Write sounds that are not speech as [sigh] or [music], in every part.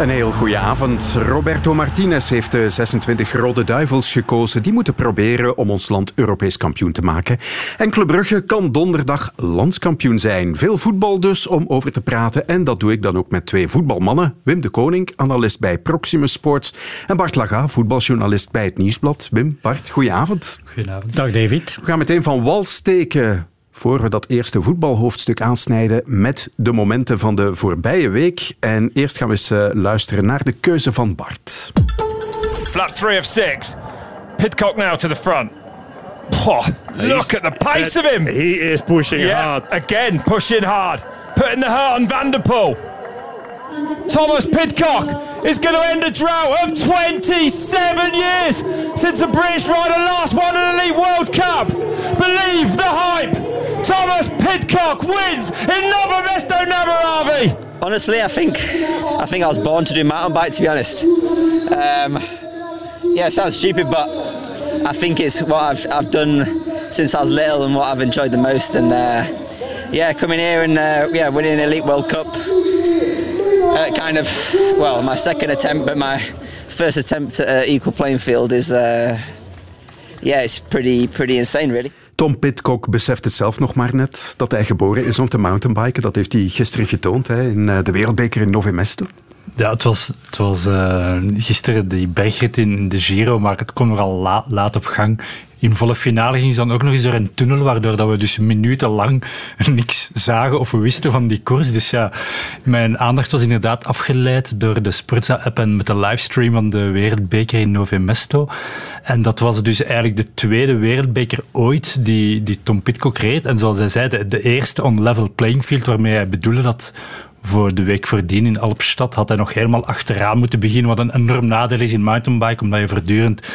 Een heel goede avond. Roberto Martinez heeft de 26 Rode Duivels gekozen. Die moeten proberen om ons land Europees kampioen te maken. En Club Brugge kan donderdag landskampioen zijn. Veel voetbal dus om over te praten. En dat doe ik dan ook met twee voetbalmannen. Wim de Koning, analist bij Proximus Sports. En Bart Laga, voetbaljournalist bij het Nieuwsblad. Wim, Bart, goedenavond. Goedenavond. Dag David. We gaan meteen van wal steken voor we dat eerste voetbalhoofdstuk aansnijden met de momenten van de voorbije week. En eerst gaan we eens uh, luisteren naar de keuze van Bart. Flat 3 of 6. Pitcock now to the front. Oh, look at the pace of him. He is pushing yeah, hard. Again, pushing hard. Putting the hurt on Vanderpool. Thomas Pidcock is going to end a drought of 27 years since the British rider last won an Elite World Cup. Believe the hype. Thomas Pidcock wins in Nova Mesto Navaravi. Honestly, I think I think I was born to do mountain bike. To be honest, um, yeah, it sounds stupid, but I think it's what I've I've done since I was little and what I've enjoyed the most. And uh, yeah, coming here and uh, yeah, winning an Elite World Cup uh, kind of, well, my second attempt, but my first attempt at uh, equal playing field is, uh, yeah, it's pretty, pretty insane, really. Tom Pitcock beseft het zelf nog maar net dat hij geboren is om te mountainbiken. Dat heeft hij gisteren getoond hè, in de Wereldbeker in Novemesto. Ja, het was, het was uh, gisteren die bergrit in de Giro, maar het kwam nogal la, laat op gang. In volle finale ging ze dan ook nog eens door een tunnel, waardoor dat we dus minutenlang [laughs] niks zagen of we wisten van die koers. Dus ja, mijn aandacht was inderdaad afgeleid door de Sportza-app en met de livestream van de Wereldbeker in Novemesto. En dat was dus eigenlijk de tweede Wereldbeker ooit die, die Tom Pitcock reed. En zoals hij zei, de, de eerste on-level playing field, waarmee hij bedoelde dat voor de week voordien in Alpstad had hij nog helemaal achteraan moeten beginnen, wat een enorm nadeel is in mountainbike, omdat je voortdurend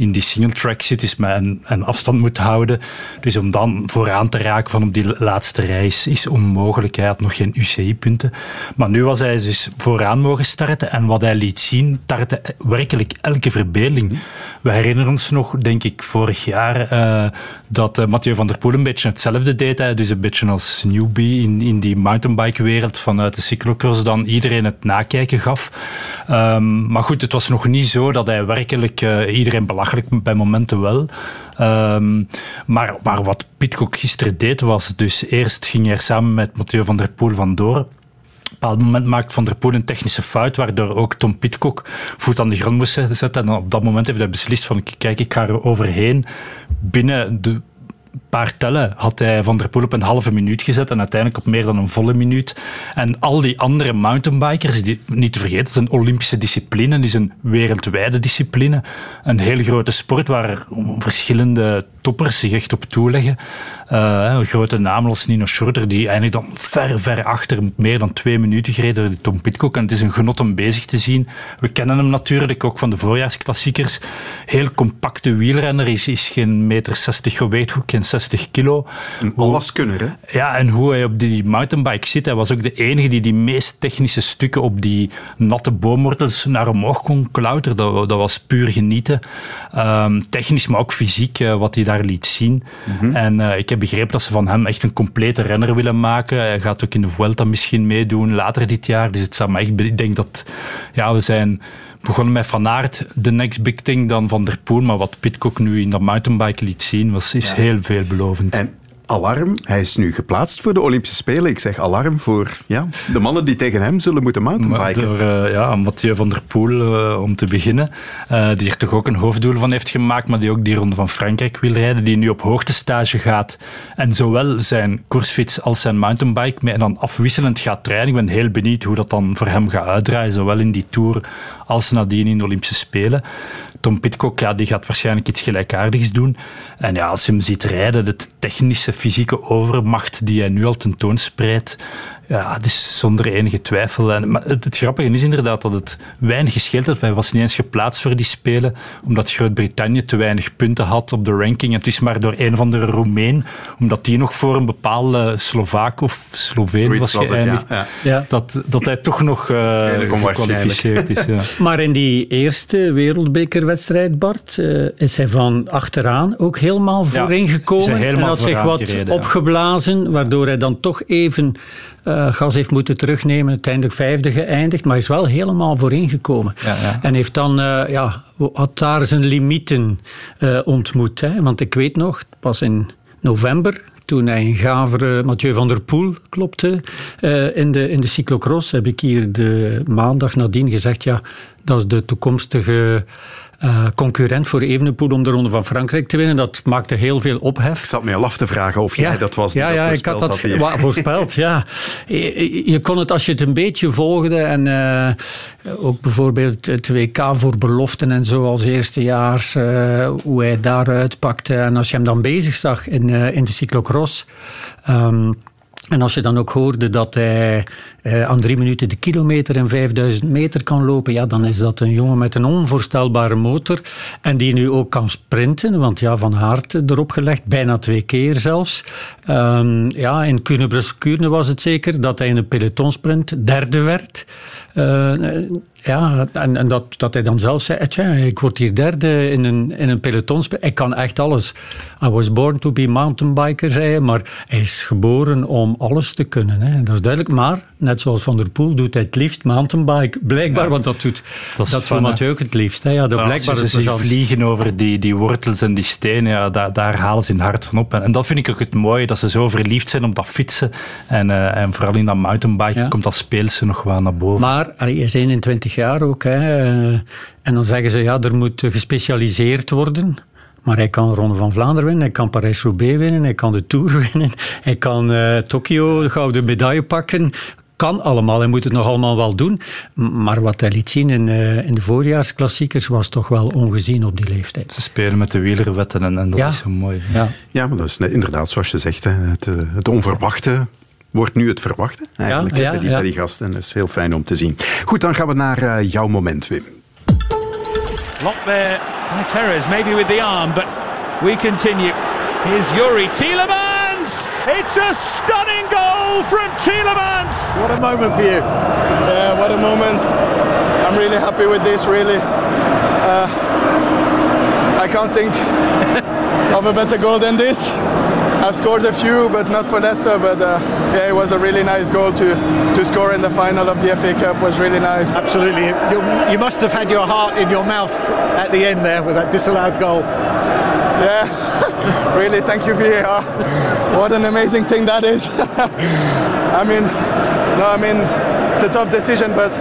in die single track zit, is met een, een, afstand moet houden. Dus om dan vooraan te raken van op die laatste reis is onmogelijk. Hij had nog geen UCI-punten. Maar nu was hij dus vooraan mogen starten en wat hij liet zien, tartte werkelijk elke verbeelding. We herinneren ons nog, denk ik, vorig jaar uh, dat uh, Mathieu van der Poel een beetje hetzelfde deed. Hij. Dus een beetje als newbie in, in die mountainbike-wereld vanuit de cyclocross dan iedereen het nakijken gaf. Um, maar goed, het was nog niet zo dat hij werkelijk uh, iedereen belachelijk bij momenten wel. Um, maar, maar wat Pitcock gisteren deed was dus eerst ging hij er samen met Mathieu van der Poel vandoor op een bepaald moment maakt Van der Poel een technische fout, waardoor ook Tom Pitcock voet aan de grond moest zetten. En op dat moment heeft hij beslist van, kijk, ik ga er overheen. Binnen de paar tellen had hij Van der Poel op een halve minuut gezet en uiteindelijk op meer dan een volle minuut. En al die andere mountainbikers, die, niet te vergeten, het is een Olympische discipline, het is een wereldwijde discipline. Een heel grote sport waar verschillende toppers zich echt op toeleggen. Uh, een grote naam als Nino Schurter, die eigenlijk dan ver, ver achter, meer dan twee minuten gereden door Tom Pitcock. En het is een genot om bezig te zien. We kennen hem natuurlijk ook van de voorjaarsklassiekers. Heel compacte wielrenner, is, is geen meter 60 geweest, ook geen 60 kilo. Een alleskunner, hè? Ja, en hoe hij op die mountainbike zit. Hij was ook de enige die die meest technische stukken op die natte boomwortels naar omhoog kon klauteren. Dat, dat was puur genieten. Um, technisch, maar ook fysiek, uh, wat hij daar liet zien. Mm -hmm. En uh, ik heb begrepen dat ze van hem echt een complete renner willen maken. Hij gaat ook in de Vuelta misschien meedoen later dit jaar. Dus het zou me echt... Ik denk dat... Ja, we zijn begonnen met Van Aert, de next big thing dan Van der Poel. Maar wat Pitcock nu in dat mountainbike liet zien, was, is ja. heel veelbelovend. En alarm, hij is nu geplaatst voor de Olympische Spelen. Ik zeg alarm voor ja, de mannen die tegen hem zullen moeten mountainbiken. Door uh, ja, Mathieu van der Poel, uh, om te beginnen. Uh, die er toch ook een hoofddoel van heeft gemaakt, maar die ook die Ronde van Frankrijk wil rijden. Die nu op hoogtestage gaat. En zowel zijn koersfiets als zijn mountainbike met dan afwisselend gaat trainen. Ik ben heel benieuwd hoe dat dan voor hem gaat uitdraaien. Zowel in die Tour als nadien in de Olympische Spelen. Tom Pitcock ja, die gaat waarschijnlijk iets gelijkaardigs doen. En ja, als je hem ziet rijden, de technische, fysieke overmacht die hij nu al tentoonspreidt, Ja, het is zonder enige twijfel. En, maar het, grappige is inderdaad dat het weinig gescheeld had. Hij was niet eens geplaatst voor die Spelen, omdat Groot-Brittannië te weinig punten had op de ranking. Het is maar door een van de Roemeen, omdat die nog voor een bepaalde Slovaak of Sloveen was geëindigd, ja. Ja. Dat, dat hij toch nog uh, gekwalificeerd is. Ja. [laughs] Maar in die eerste wereldbekerwedstrijd, Bart, uh, is hij van achteraan ook helemaal voorin gekomen. en had zich wat opgeblazen, waardoor hij dan toch even uh, gas heeft moeten terugnemen. Uiteindelijk vijfde geëindigd, maar is wel helemaal voorin gekomen. Ja, ja. En heeft dan, uh, ja, had daar zijn limieten uh, ontmoet. Hè? Want ik weet nog, pas in november, toen hij een gavere Mathieu van der Poel klopte in, de, in de cyclocross, heb ik hier de maandag nadien gezegd, ja, dat is de toekomstige uh, concurrent voor Evenepoel om de Ronde van Frankrijk te winnen. Dat maakte heel veel ophef. Ik zat me al af te vragen of jij dat was ja, ja, ik had dat voorspeld. ja. [laughs] Je, kon het als je het een beetje volgde en uh, ook bijvoorbeeld het WK voor beloften en zo als eerstejaars, uh, hoe hij daaruit pakte. En als je hem dan bezig zag in, in de cyclocross. Um, en als je dan ook hoorde dat hij eh, aan drie minuten de kilometer en 5000 meter kan lopen, ja, dan is dat een jongen met een onvoorstelbare motor. En die nu ook kan sprinten, want ja, Van Aert erop gelegd, bijna twee keer zelfs. Um, ja, in Kuurne was het zeker dat hij in een pelotonsprint derde werd. Uh, ja, en, en dat, dat hij dan zelf zei, tja, ik word hier derde in een, in een peloton. Ik kan echt alles. I was born to be mountainbiker, zei hij, maar hij is geboren om alles te kunnen. Hè. Dat is duidelijk, maar net zoals Van der Poel doet hij het liefst mountainbike, blijkbaar, want dat doet dat, dat Mathieu ook het liefst. Hè. Ja, dat blijkbaar ze, vliegen over die, die wortels en die stenen, ja, daar, daar halen ze hun hart van op. En, en, dat vind ik ook het mooie, dat ze zo verliefd zijn op dat fietsen. En, uh, en vooral in dat mountainbike komt dat speelse nog wel naar boven. Maar hij is 21 jaar ook. Hè. Eh, en dan zeggen ze, ja, er moet gespecialiseerd worden. Maar hij kan de Ronde van Vlaanderen winnen, hij kan Parijs-Roubaix winnen, hij kan de Tour [laughs] winnen, hij kan uh, Tokio de gouden medaille pakken. Kan allemaal, hij moet het nog allemaal wel doen. Maar wat hij liet zien in, uh, in de voorjaarsklassiekers was toch wel ongezien op die leeftijd. Ze spelen met de wielerwetten en, en dat is zo mooi. Ja. ja, maar dat is inderdaad zoals je zegt, hè, het, het onverwachte wordt nu het verwachten eigenlijk ja, ja, bij, die, bij die gasten. Dat is heel fijn om te zien. Goed, dan gaan we naar uh, jouw moment, Wim. Lock there maybe with the arm, but we continue. Here's Yuri! It's a stunning goal from Tielemans! What a moment for you. Yeah, what a moment. I'm really happy with this, really. Uh, I can't think [laughs] of a better goal than this. I've scored a few, but not for Leicester. But uh, yeah, it was a really nice goal to to score in the final of the FA Cup. Was really nice. Absolutely, you, you must have had your heart in your mouth at the end there with that disallowed goal. Yeah, [laughs] really. Thank you, VAR. What an amazing thing that is. [laughs] I mean, no, I mean, it's a tough decision, but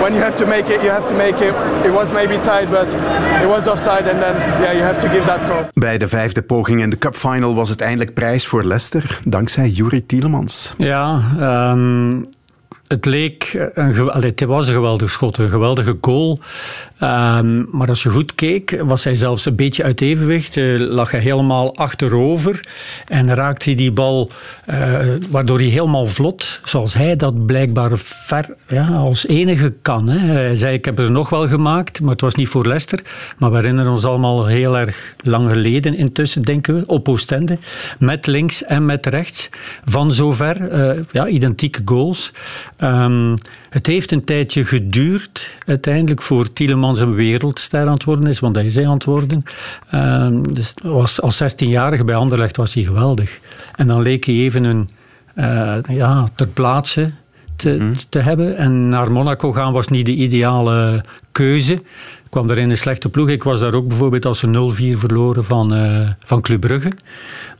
when you have to make it, you have to make it. It was maybe tight, but it was offside and then yeah, you have to give that goal. Bij de vijfde poging in de Cup Final was het eindelijk prijs voor Leicester, dankzij Juri Tielemans. Ja, um, het leek, een, het was een geweldig schot, een geweldige goal. Um, maar als je goed keek, was hij zelfs een beetje uit evenwicht. Uh, lag hij helemaal achterover en raakte hij die bal, uh, waardoor hij helemaal vlot, zoals hij dat blijkbaar ver, ja, als enige kan. Hè. Hij zei, ik heb er nog wel gemaakt, maar het was niet voor Leicester. Maar we herinneren ons allemaal heel erg lang geleden intussen, denken we, op Oostende. Met links en met rechts. Van zover, uh, ja, identieke goals. Um, het heeft een tijdje geduurd, uiteindelijk, voor Tielemans een wereldster aan het worden is, want hij is hij aan het worden. Um, dus was, als 16-jarige bij Anderlecht was hij geweldig. En dan leek hij even een, uh, ja, ter plaatse te, mm. te, hebben. En naar Monaco gaan was niet de ideale keuze kwam er in een slechte ploeg. Ik was daar ook bijvoorbeeld als ze 0-4 verloren van, uh, van Club Brugge.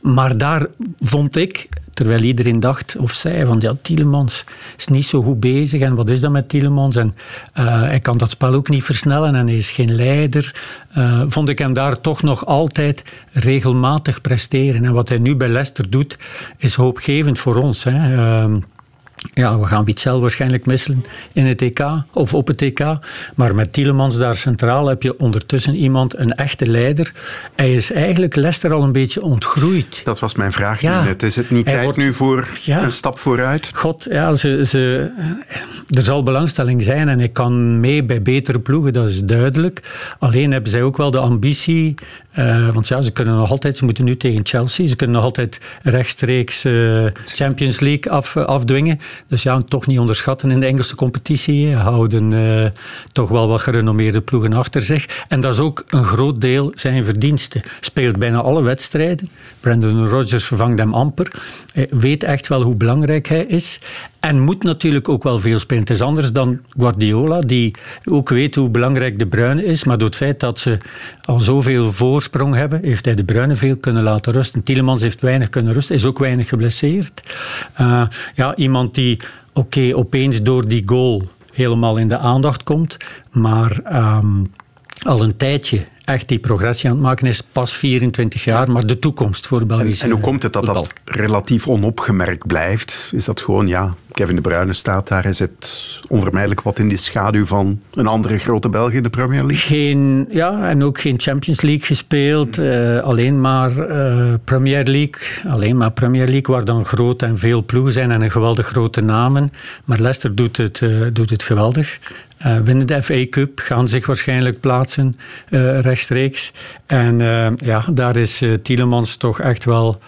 Maar daar vond ik, terwijl iedereen dacht of zei van ja, Tielemans is niet zo goed bezig en wat is dat met Tielemans? En uh, hij kan dat spel ook niet versnellen en hij is geen leider. Uh, vond ik hem daar toch nog altijd regelmatig presteren. En wat hij nu bij Leicester doet, is hoopgevend voor ons. Hè. Ja, we gaan Witzel waarschijnlijk missen in het EK of op het EK. Maar met Tielemans daar centraal heb je ondertussen iemand, een echte leider. Hij is eigenlijk Leicester al een beetje ontgroeid. Dat was mijn vraag ja, net. Is het niet tijd nu voor een stap vooruit? God, ja, ze, ze, er zal belangstelling zijn en hij kan mee bij betere ploegen, dat is duidelijk. Alleen hebben zij ook wel de ambitie uh, want ja, ze kunnen nog altijd, ze moeten nu tegen Chelsea, ze kunnen nog altijd rechtstreeks uh, Champions League af, uh, afdwingen. Dus ja, toch niet onderschatten in de Engelse competitie. Houden toch wel wat gerenommeerde ploegen achter zich. En dat is ook een groot deel zijn verdiensten. Speelt bijna alle wedstrijden. Brandon Rodgers vervangt hem amper. Weet echt wel hoe belangrijk hij is. En moet natuurlijk ook wel veel spelen. Het is anders dan Guardiola, die ook weet hoe belangrijk de Bruyne is. Maar door het feit dat ze al zoveel voorsprong hebben, heeft hij de Bruyne veel kunnen laten rusten. Tielemans heeft weinig kunnen rusten, is ook weinig geblesseerd. Uh, ja, iemand die, oké, opeens door die goal helemaal in de aandacht komt. Maar um, al een tijdje echt die progressie aan het maken is, pas 24 jaar, maar de toekomst voor België. En, en, hoe komt het dat dat relatief onopgemerkt blijft? Is dat gewoon, ja, Kevin De Bruyne staat daar, is het onvermijdelijk wat in die schaduw van een andere grote Belg in de Premier League? Geen, ja, en ook geen Champions League gespeeld, uh, alleen maar uh, Premier League, alleen maar Premier League, waar dan groot en veel ploegen zijn en een geweldig grote namen. Maar Leicester doet het, uh, doet het geweldig. Uh, winnen de FA Cup, gaan zich waarschijnlijk plaatsen uh, rechtstreeks. En uh, ja, daar is Tielemans toch echt wel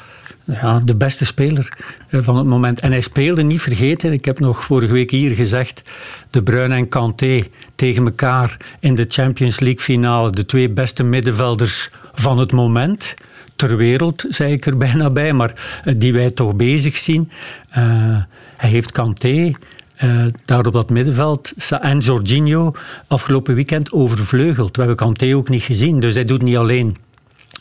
ja, de beste speler van het moment. En hij speelde, niet vergeten, ik heb nog vorige week hier gezegd, De Bruyne en Kanté tegen elkaar in de Champions League finale. De twee beste middenvelders van het moment ter wereld, zei ik er [laughs] bijna bij, maar die wij toch bezig zien. hij heeft Kanté uh, daar op dat middenveld. En Jorginho afgelopen weekend overvleugeld. We hebben Kanté ook niet gezien. Dus hij doet niet alleen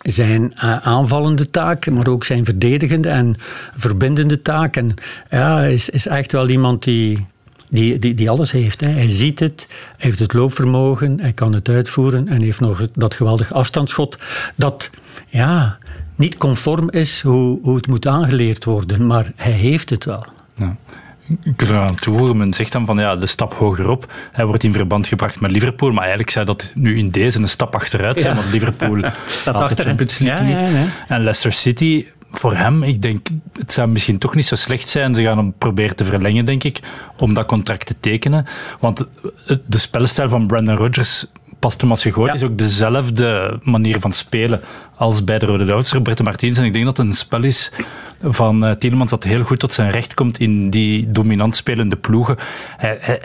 zijn uh, aanvallende taak, maar ook zijn verdedigende en verbindende taak. En ja, is, is echt wel iemand die, die, die, die alles heeft. Hè. Hij ziet het, hij heeft het loopvermogen, hij kan het uitvoeren en heeft nog dat geweldig afstandsschot dat ja, niet conform is hoe, hoe het moet aangeleerd worden, maar hij heeft het wel. Ja. Ik wil eraan toevoegen, men zegt dan van ja, de stap hogerop. Hij wordt in verband gebracht met Liverpool, maar eigenlijk zou dat nu in deze een stap achteruit zijn, want Liverpool [laughs] dat achter League ja, ja, En Leicester City, voor hem, ik denk, het zou misschien toch niet zo slecht zijn. Ze gaan hem proberen te verlengen, denk ik, om dat contract te tekenen. Want de spelstijl van Brandon Rodgers past hem als je gooit, is ook dezelfde manier van spelen als bij de Rode Duitsers, Roberto Martinez. En ik denk dat het een spel is van uh, Tielemans dat heel goed tot zijn recht komt in die dominant spelende ploegen. Hij, hij,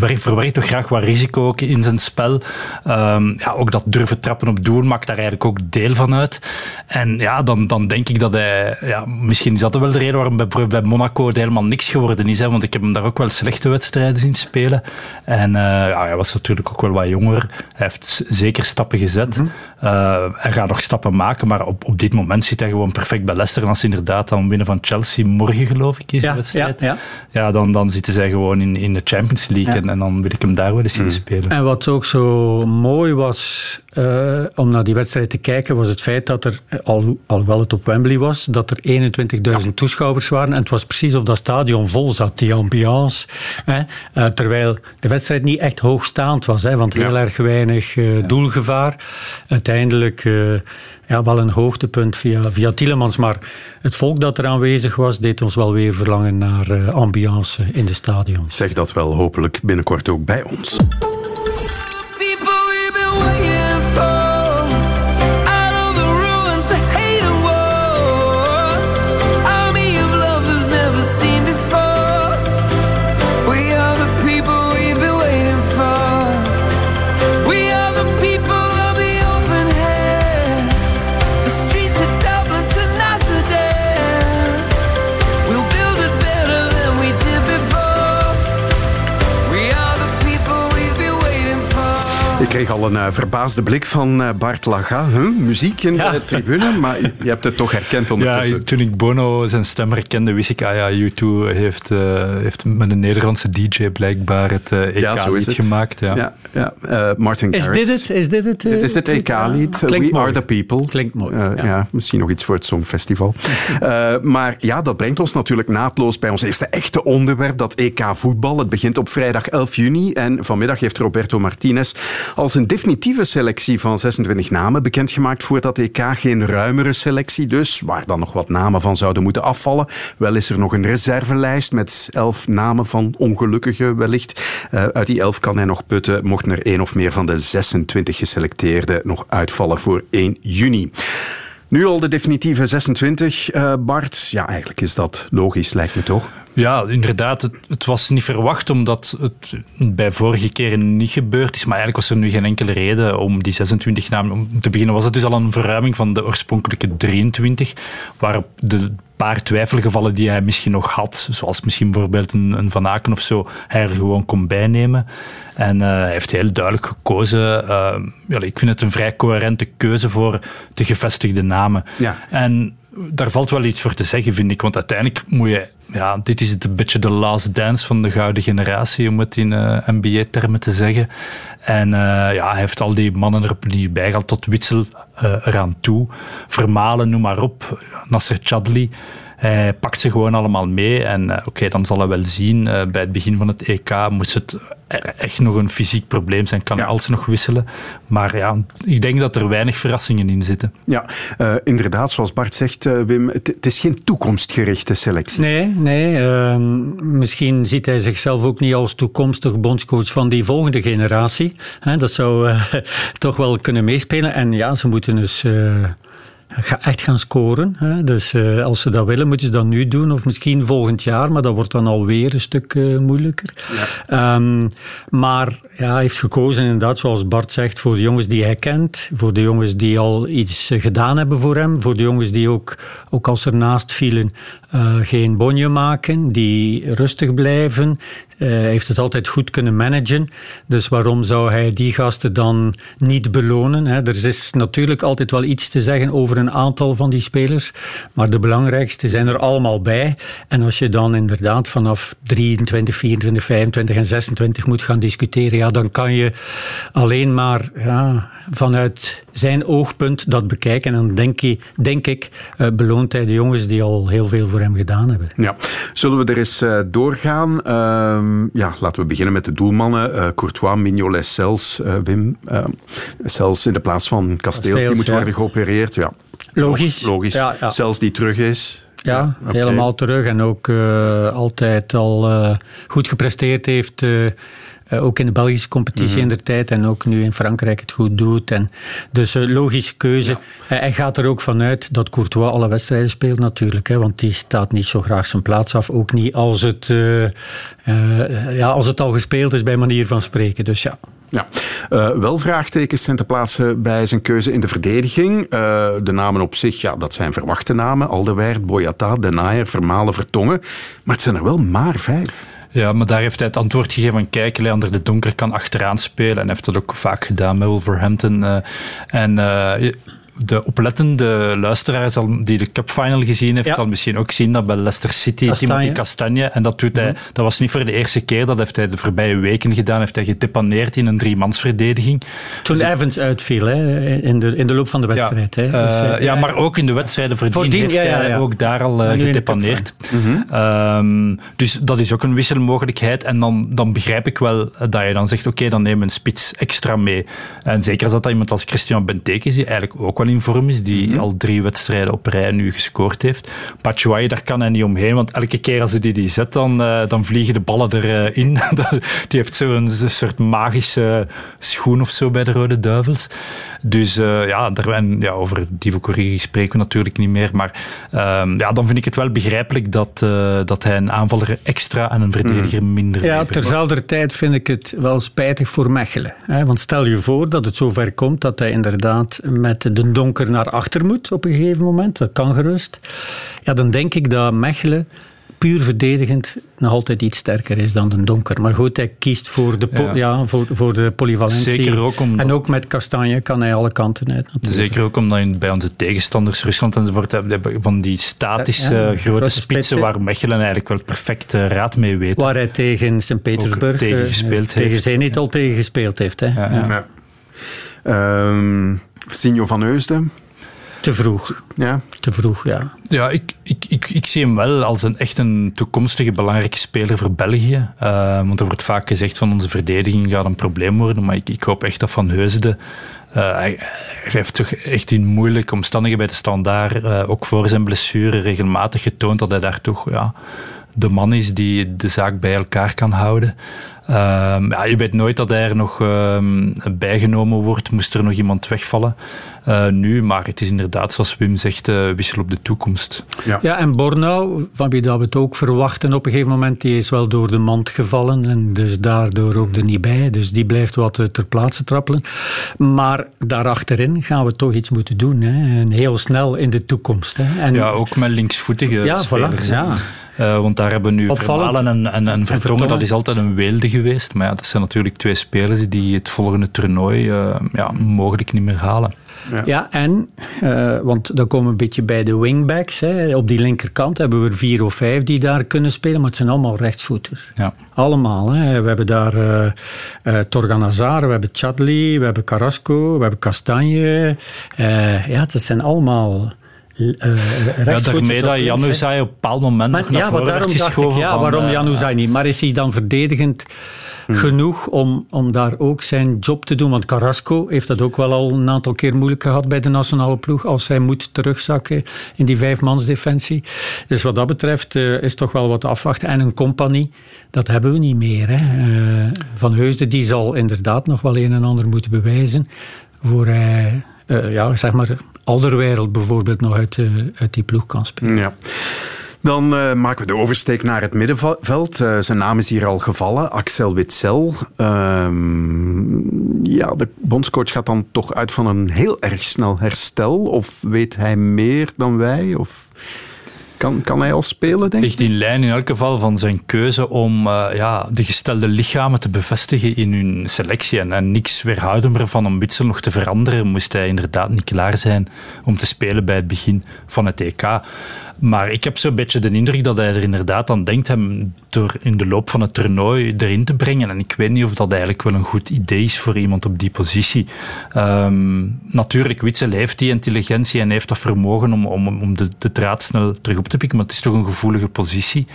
verwerkt toch graag wat risico ook in zijn spel. Um, ja, ook dat durven trappen op doel maakt daar eigenlijk ook deel van uit. En ja, dan, dan denk ik dat hij... Ja, misschien is dat wel de reden waarom bij, bij Monaco het helemaal niks geworden is. Hè, want ik heb hem daar ook wel slechte wedstrijden zien spelen. En uh, ja, hij was natuurlijk ook wel wat jonger. Hij heeft zeker stappen gezet. Mm -hmm. uh, hij gaat nog stappen maken, maar op, op dit moment zit hij gewoon perfect bij Leicester. En als ze inderdaad dan winnen van Chelsea morgen, geloof ik, is de wedstrijd. Ja, ja. ja, dan, dan zitten zij gewoon in, in de Champions League. En, en, dan wil ik hem daar wel eens zien mm. spelen. En wat ook zo mooi was uh, om naar die wedstrijd te kijken, was het feit dat er, al, alhoewel het op Wembley was, dat er 21.000 ja. toeschouwers waren. En het was precies of dat stadion vol zat, die ambiance. Hè? Uh, terwijl de wedstrijd niet echt hoogstaand was, hè, want heel erg weinig uh, doelgevaar. Uiteindelijk ja, wel een hoogtepunt via, via Tielemans. Maar het volk dat er aanwezig was, deed ons wel weer verlangen naar ambiance in de stadion. Zeg dat wel hopelijk binnenkort ook bij ons. Al een uh, verbaasde blik van uh, Bart Laga. Huh? Muziek in ja. de tribune, maar je hebt het toch herkend ondertussen. Ja, toen ik Bono zijn stem herkende, wist ik, ah ja, U2 heeft, uh, heeft met een Nederlandse DJ blijkbaar het EK-lied ja, gemaakt. Ja. Ja, Martin is dit het? Is dit het? dit is het EK-lied. We mooi. Are the People. Klinkt mooi. ja. misschien nog iets voor het Songfestival. [laughs] maar ja, dat brengt ons natuurlijk naadloos bij ons eerste echte onderwerp, dat EK-voetbal. Het begint op vrijdag 11 juni en vanmiddag heeft Roberto Martinez als een definitieve selectie van 26 namen bekendgemaakt voor dat EK. Geen ruimere selectie dus, waar dan nog wat namen van zouden moeten afvallen. Wel is er nog een reservelijst met 11 namen van ongelukkigen wellicht. Uh, uit die 11 kan hij nog putten, mochten er één of meer van de 26 geselecteerden nog uitvallen voor 1 juni. Nu al de definitieve 26, uh, Bart. Ja, eigenlijk is dat logisch, lijkt me toch? Ja, inderdaad. Het, het, was niet verwacht omdat het bij vorige keren niet gebeurd is. Maar eigenlijk was er nu geen enkele reden om die 26 namen... Om te beginnen was het dus al een verruiming van de oorspronkelijke 23. Waarop de paar twijfelgevallen die hij misschien nog had, zoals misschien bijvoorbeeld een, een Van Aken of zo, hij er gewoon kon bijnemen. En uh, hij heeft heel duidelijk gekozen. Uh, ja, ik vind het een vrij coherente keuze voor de gevestigde namen. Ja. En daar valt wel iets voor te zeggen, vind ik. Want uiteindelijk moet je... Ja, dit is een beetje de last dance van de gouden generatie, om het in eh, NBA-termen te zeggen. En uh, ja, hij heeft al die mannen er opnieuw bij gehad, tot Witsel uh, eraan toe. Vermalen, noem maar op. Nasser Chadli. Hij pakt ze gewoon allemaal mee. En uh, oké, dan zal hij wel zien. bij het begin van het EK moest het echt nog een fysiek probleem zijn. Kan ja. alles nog wisselen. Maar ja, ik denk dat er weinig verrassingen in zitten. Ja, uh, inderdaad, zoals Bart zegt, uh, Wim, het, het, is geen toekomstgerichte selectie. Nee, nee. Uh, misschien ziet hij zichzelf ook niet als toekomstig bondscoach van die volgende generatie. dat zou eh, [laughs] toch wel kunnen meespelen. En ja, ze moeten dus echt gaan scoren. Hè. Dus uh, als ze dat willen, moeten ze dat nu doen. Of misschien volgend jaar, maar dat wordt dan alweer een stuk uh, moeilijker. Ja. Um, maar ja, hij heeft gekozen inderdaad, zoals Bart zegt, voor de jongens die hij kent. Voor de jongens die al iets gedaan hebben voor hem. Voor de jongens die ook, ook als er naast vielen, uh, geen bonje maken. Die rustig blijven. Hij heeft het altijd goed kunnen managen. Dus waarom zou hij die gasten dan niet belonen? Hè? Er is natuurlijk altijd wel iets te zeggen over een aantal van die spelers. Maar de belangrijkste zijn er allemaal bij. En als je dan inderdaad vanaf 23, 24, 25 en 26 moet gaan discussiëren, ja, dan kan je alleen maar ja, vanuit zijn oogpunt dat bekijken. En dan denk, je, denk ik, uh, beloont hij de jongens die al heel veel voor hem gedaan hebben. Ja. Zullen we er eens uh, doorgaan? Uh, ja, laten we beginnen met de doelmannen. Uh, Courtois, Mignolet, Cels, Wim. Cels in de plaats van Kasteels, die moet ja. worden geopereerd. Ja. Logisch. Logisch. Ja, ja. Cels die terug is. Ja, ja okay. helemaal terug. En ook altijd al goed gepresteerd heeft uh, ook in de Belgische competitie mm -hmm. in de tijd en ook nu in Frankrijk het goed doet. En dus uh, logische keuze. Ja. Uh, hij gaat er ook vanuit dat Courtois alle wedstrijden speelt natuurlijk. Hè, want die staat niet zo graag zijn plaats af. Ook niet als het, ja, als het al gespeeld is bij manier van spreken. Dus ja. Ja, uh, wel vraagtekens zijn te plaatsen bij zijn keuze in de verdediging. Uh, de namen op zich, ja, dat zijn verwachte namen. Alderweireld, Boyata, Denayer, Vermalen, Vertongen. Maar het zijn er wel maar vijf. Ja, maar daar heeft hij het antwoord gegeven van kijk, Leander de Donker kan achteraan spelen. En heeft dat ook vaak gedaan met Wolverhampton. Uh, en uh, de oplettende luisteraar die de Cup Final gezien heeft, zal misschien ook zien dat bij Leicester City Castagne. Timothy Castagne, en dat doet hij, mhm. dat was niet voor de eerste keer, dat heeft hij de voorbije weken gedaan, heeft hij gedepaneerd in een driemansverdediging. Toen dus, Evans uitviel, hè, in, de, in de loop van de wedstrijd. Ja, hè. Dus, uh, ja, maar ook in de wedstrijden voordien, voordien heeft hij ook daar al uh, gedepaneerd. Mhm. Um, dus dat is ook een wisselmogelijkheid. En dan, dan begrijp ik wel dat je dan zegt, oké, okay, dan neem een spits extra mee. En zeker als dat iemand als Christian Benteke is, die eigenlijk ook wel in vorm is, die mm -hmm. al drie wedstrijden op rij nu gescoord heeft. Batshuayi, daar kan hij niet omheen, want elke keer als hij die, die zet, dan, uh, dan vliegen de ballen erin. Uh, [laughs] die heeft zo'n soort magische schoen of zo bij de Rode Duivels. Dus uh, ja, daar, en, ja, over Divo Corrigi spreken we natuurlijk niet meer, maar um, ja, dan vind ik het wel begrijpelijk dat, uh, dat hij een aanvaller extra en een verdediger mm. minder Ja, terzelfde tijd vind ik het wel spijtig voor Mechelen. Hè? Want stel je voor dat het zover komt dat hij inderdaad met de donker naar achter moet op een gegeven moment. Dat kan gerust. Ja, dan denk ik dat Mechelen puur verdedigend nog altijd iets sterker is dan de donker. Maar goed, hij kiest voor de, ja. ja. voor, voor de polyvalentie. Zeker ook omdat... En ook met Kastanje kan hij alle kanten uit. Natuurlijk. Zeker ook omdat je bij onze tegenstanders, Rusland enzovoort, hebben van die statische ja, grote spitsen waar Mechelen eigenlijk wel perfect uh, raad mee weet. Waar hij tegen Sint-Petersburg tegen gespeeld heeft. Tegen Zenit al tegen gespeeld heeft. Hè. Ja. Um, Signo van Heusden. Te vroeg. Ja. Te vroeg, ja. Ja, ik, ik, ik, ik zie hem wel als een echt een toekomstige belangrijke speler voor België. Uh, want er wordt vaak gezegd van onze verdediging gaat een probleem worden. Maar ik, ik hoop echt dat Van Heusden... Uh, hij, hij, heeft toch echt in moeilijke omstandigheden bij de standaard, uh, ook voor zijn blessure, regelmatig getoond dat hij daar toch ja, de man is die de zaak bij elkaar kan houden. Um, ja, je weet nooit dat hij er nog um, bijgenomen wordt, moest er nog iemand wegvallen. Uh, nu, maar het is inderdaad, zoals Wim zegt, uh, wissel op de toekomst. Ja, ja en Bornau, van wie dat we het ook verwachten op een gegeven moment, die is wel door de mand gevallen en dus daardoor ook er niet bij. Dus die blijft wat ter plaatse trappelen. Maar daarachterin gaan we toch iets moeten doen. Hè. En heel snel in de toekomst. Hè. En, ja, ook met linksvoetige ja, spelers. Voilà, ja. Uh, want daar hebben we nu Vermalen en, en, en Vertongen, dat is altijd een weelde geweest. Maar ja, dat zijn natuurlijk twee spelers die het volgende toernooi uh, ja, mogelijk niet meer halen. Ja, ja en, uh, want dan komen we een beetje bij de wingbacks. Hè. Op die linkerkant hebben we er vier of vijf die daar kunnen spelen, maar het zijn allemaal rechtsvoeters. Ja. Allemaal. Hè. We hebben daar uh, uh, Torgan Hazard, we hebben Chadli, we hebben Carrasco, we hebben Kastanje. ja, dat zijn allemaal... Uh, ja, daarmee dat Januzaj op een bepaald moment maar, nog naar ja, voren daarom werd dacht ik, geschoven. ja, van, waarom uh, Januzaj niet? Maar is hij dan verdedigend hmm. genoeg om, om daar ook zijn job te doen? Want Carrasco heeft dat ook wel al een aantal keer moeilijk gehad bij de nationale ploeg als hij moet terugzakken in die vijfmansdefensie. Dus wat dat betreft uh, is toch wel wat afwachten. En een compagnie, dat hebben we niet meer. Hè. Uh, Van Heusden die zal inderdaad nog wel een en ander moeten bewijzen voor hij, ja, zeg maar Alderwereld bijvoorbeeld nog uit, uh, uit die ploeg kan spelen. Ja. Dan uh, maken we de oversteek naar het middenveld. Uh, zijn naam is hier al gevallen, Axel Witsel. Uh, ja, de bondscoach gaat dan toch uit van een heel erg snel herstel. Of weet hij meer dan wij? Of... Kan, kan hij al spelen, denk ik? Ligt in lijn in elk geval van zijn keuze om uh, ja, de gestelde lichamen te bevestigen in hun selectie. En, en niks weerhouden meer van om Witsel nog te veranderen. Moest hij inderdaad niet klaar zijn om te spelen bij het begin van het EK. Maar ik heb zo'n beetje de indruk dat hij er inderdaad aan denkt hem door in de loop van het toernooi erin te brengen. En ik weet niet of dat eigenlijk wel een goed idee is voor iemand op die positie. Um, natuurlijk, Witsel heeft die intelligentie en heeft dat vermogen om, om, om de, de draad snel terug op te pikken. Maar het is toch een gevoelige positie.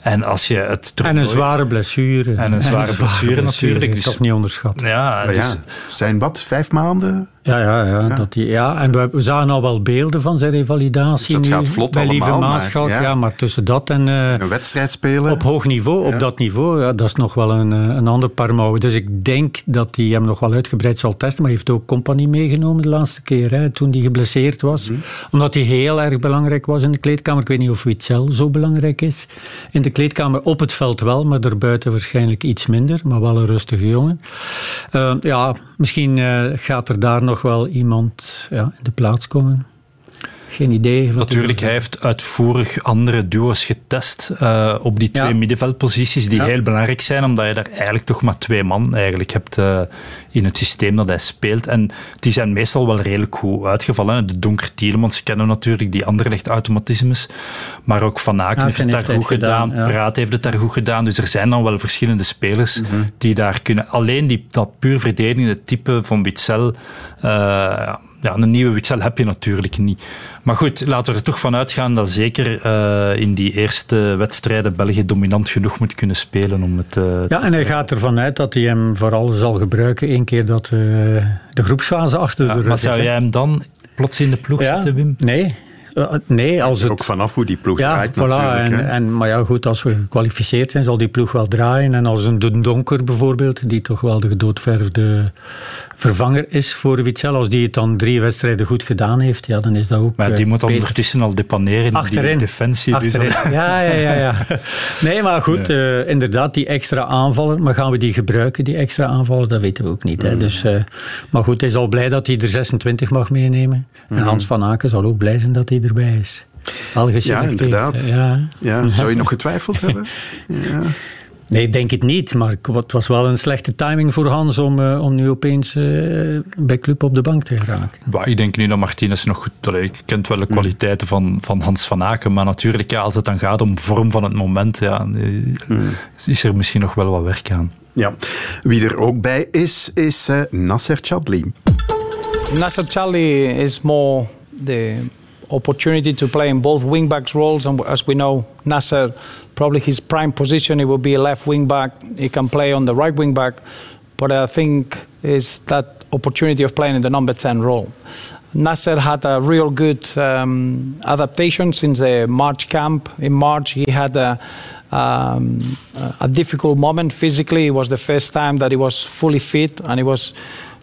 En als je het toernooi... En een zware blessure. En een zware, en een zware blessure, blessure natuurlijk. Dus, toch niet onderschat. Ja, dus, ja. Zijn wat? Vijf maanden? Ja, ja, ja, ja. Dat die, ja. En we, we zagen al wel beelden van zijn revalidatie dus dat nu gaat vlot bij allemaal, Lieve Maasschalk. ja. ja. maar tussen dat en... Uh, een wedstrijd spelen. Op hoog niveau, op dat niveau, ja, dat is nog wel een, eh, een ander paar mouwen. Dus ik denk dat hij hem nog wel uitgebreid zal testen. Maar hij heeft ook compagnie meegenomen de laatste keer, hè, toen hij geblesseerd was. Mhm. Omdat hij heel erg belangrijk was in de kleedkamer. Ik weet niet of Witzel zo belangrijk is. In de kleedkamer op het veld wel, maar daarbuiten waarschijnlijk iets minder. Maar wel een rustige jongen. Uh, ja, misschien uh, gaat er daar nog wel iemand ja, in de plaats komen. Geen idee. Wat Natuurlijk, hij heeft uitvoerig andere duo's getest uh, op die twee Ja. middenveldposities die Ja. heel belangrijk zijn, omdat je daar eigenlijk toch maar twee man eigenlijk hebt uh, in het systeem dat hij speelt. En die zijn meestal wel redelijk goed uitgevallen. De Donker Tielemans kennen natuurlijk, die Anderlecht automatismes. Maar ook Van Aken heeft het heeft daar goed gedaan, gedaan, ja. Praat heeft het daar goed gedaan. Dus er zijn dan wel verschillende spelers Mhm. die daar kunnen. Alleen die, dat puur verdedigende type van Witzel... Uh, ja, een nieuwe Witzel heb je natuurlijk niet. Maar goed, laten we er toch van uitgaan dat zeker uh, in die eerste wedstrijden België dominant genoeg moet kunnen spelen om het... Uh, Ja, en hij gaat ervan uit dat hij hem vooral zal gebruiken één keer dat uh, de groepsfase achter ja, de rug Maar zou jij hem dan plots in de ploeg Ja. zetten, Wim? Nee. Nee, als het... Ook vanaf hoe die ploeg Ja, draait voilà. natuurlijk. En, maar ja, goed, als we gekwalificeerd zijn, zal die ploeg wel draaien. En als een De Donker bijvoorbeeld, die toch wel de gedoodverfde vervanger is voor Witzel, als die het dan drie wedstrijden goed gedaan heeft, ja, dan is dat ook Maar eh, die moet dan beter. ondertussen al depaneren in die Achterin. defensie. Dus Achterin. Ja, ja, ja, ja. [laughs] Nee, maar goed, eh, inderdaad, die extra aanvallen. Maar gaan we die gebruiken, die extra aanvallen? Dat weten we ook niet. Hè. Dus, eh, maar goed, hij is al blij dat hij er 26 mag meenemen. En Hans van Aken zal ook blij zijn dat hij erbij is. Al Ja, inderdaad. Ja. Ja, zou je [laughs] nog getwijfeld hebben? [laughs] Ja. Nee, ik denk het niet. Maar het was wel een slechte timing voor Hans om, uh, om nu opeens uh, bij Club op de bank te geraken. Bah, ik denk nu dat Martinez nog goed... Allee, ik kent wel de kwaliteiten van, van Hans van Aken. Maar natuurlijk, ja, als het dan gaat om vorm van het moment, ja, mm. is er misschien nog wel wat werk aan. Ja. Wie er ook bij is, is uh, Nasser Chadli. Nasser Chadli is more the opportunity to play in both wingbacks roles. And as we know, Nasser, probably his prime position, he will be a left wing back. He can play on the right wing back. But I think is that opportunity of playing in the number 10 role. Nasser had a real good um, adaptation since the March camp. In March, he had a, um, a difficult moment physically. It was the first time that he was fully fit and he was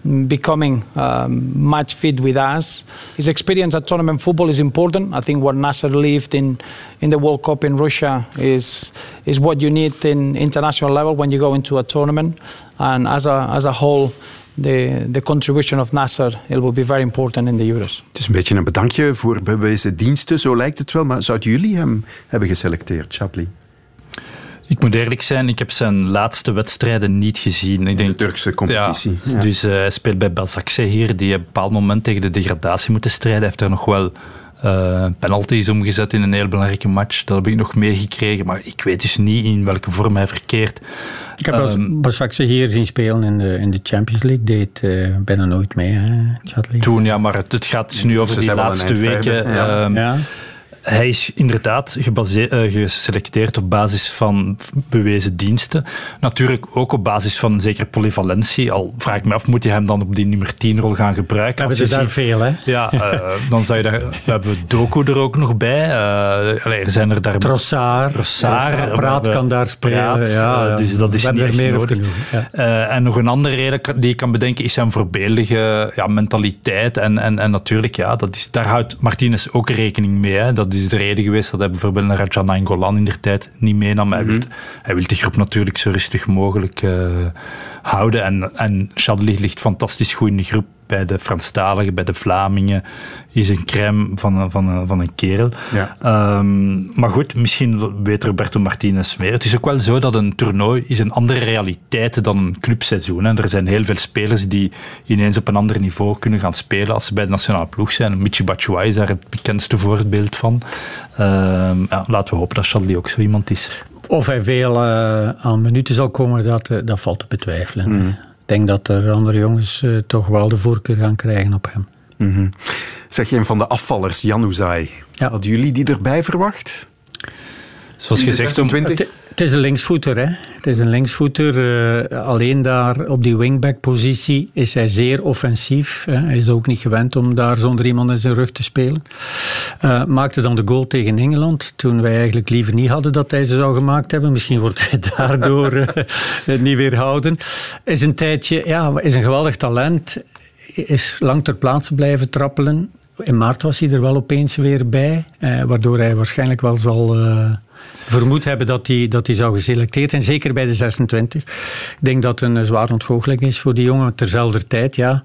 becoming um, match fit with us. His experience at tournament football is important. I think what Nasser lived in, in the World Cup in Russia is, is what you need in international level when you go into a tournament. And as a, as a whole, the, the contribution of Nasser it will be very important in the Euros. Het is een beetje een bedankje voor bewezen diensten, zo lijkt het wel. Maar zouden jullie hem hebben geselecteerd, Chatli? Ik moet eerlijk zijn, ik heb zijn laatste wedstrijden niet gezien. Ik denk, de Turkse competitie. Ja, Dus uh, hij speelt bij Bazakse hier, die op een bepaald moment tegen de degradatie moeten strijden. Hij heeft er nog wel uh, penalties omgezet in een heel belangrijke match. Dat heb ik nog meegekregen, maar ik weet dus niet in welke vorm hij verkeert. Ik heb um, Bazakse hier zien spelen in de, in de Champions League. Deed uh, bijna nooit mee, hè, Toen, ja, maar het, het gaat dus nu over die laatste weken. Ja. Um, ja. Hij is inderdaad uh, geselecteerd op basis van bewezen diensten. Natuurlijk ook op basis van zeker polyvalentie. Al vraag ik me af, moet je hem dan op die nummer 10 rol gaan gebruiken? We hebben er daar veel, hè? Ja, uh, [laughs] dan zou je daar... We hebben Doku er ook nog bij. Uh, allee, er zijn er daar... Trossard. Trossard. Praat kan daar spelen. Praat, ja, dus dat is niet echt meer nodig. Ja. en nog een andere reden die ik kan bedenken is zijn voorbeeldige ja, mentaliteit. En, en, en natuurlijk, ja, dat is, daar houdt Martinez ook rekening mee. Hè. Dat is de reden geweest dat hij bijvoorbeeld naar Rajan Angolan in der tijd niet meenam. Mm -hmm. hij, wil, hij wil de groep natuurlijk zo rustig mogelijk uh, houden. En, en Chadli ligt fantastisch goed in de groep bij de Franstaligen, bij de Vlamingen. Is een crème van, van, van een kerel. Ja. Um, maar goed, misschien weet Roberto Martinez meer. Het is ook wel zo dat een toernooi is een andere realiteit dan een clubseizoen. Hè. Er zijn heel veel spelers die ineens op een ander niveau kunnen gaan spelen als ze bij de nationale ploeg zijn. Michi Batshuayi is daar het bekendste voorbeeld van. Um, ja, laten we hopen dat Chadli ook zo iemand is. Of hij veel uh, aan minuten zal komen, dat, uh, dat valt te betwijfelen. Mhm. Mm. Ik denk dat er andere jongens uh, toch wel de voorkeur gaan krijgen op hem. Mm -hmm. Zeg je een van de afvallers, Jan. Ja. Hadden jullie die erbij verwacht? Zoals gezegd, om, het, is een linksvoeter. Hè? Het is een linksvoeter. Uh, alleen daar op die wingback-positie is hij zeer offensief. Hè? Hij is ook niet gewend om daar zonder iemand in zijn rug te spelen. Uh, maakte dan de goal tegen Engeland. Toen wij eigenlijk liever niet hadden dat hij ze zou gemaakt hebben. Misschien wordt hij [laughs] daardoor uh, niet weerhouden. Is een tijdje, ja, is een geweldig talent. Is lang ter plaatse blijven trappelen. In maart was hij er wel opeens weer bij. waardoor hij waarschijnlijk wel zal vermoed hebben dat hij, dat zou geselecteerd zijn. Zeker bij de 26. Ik denk dat het een zware ontgoocheling is voor die jongen. Terzelfde tijd, ja.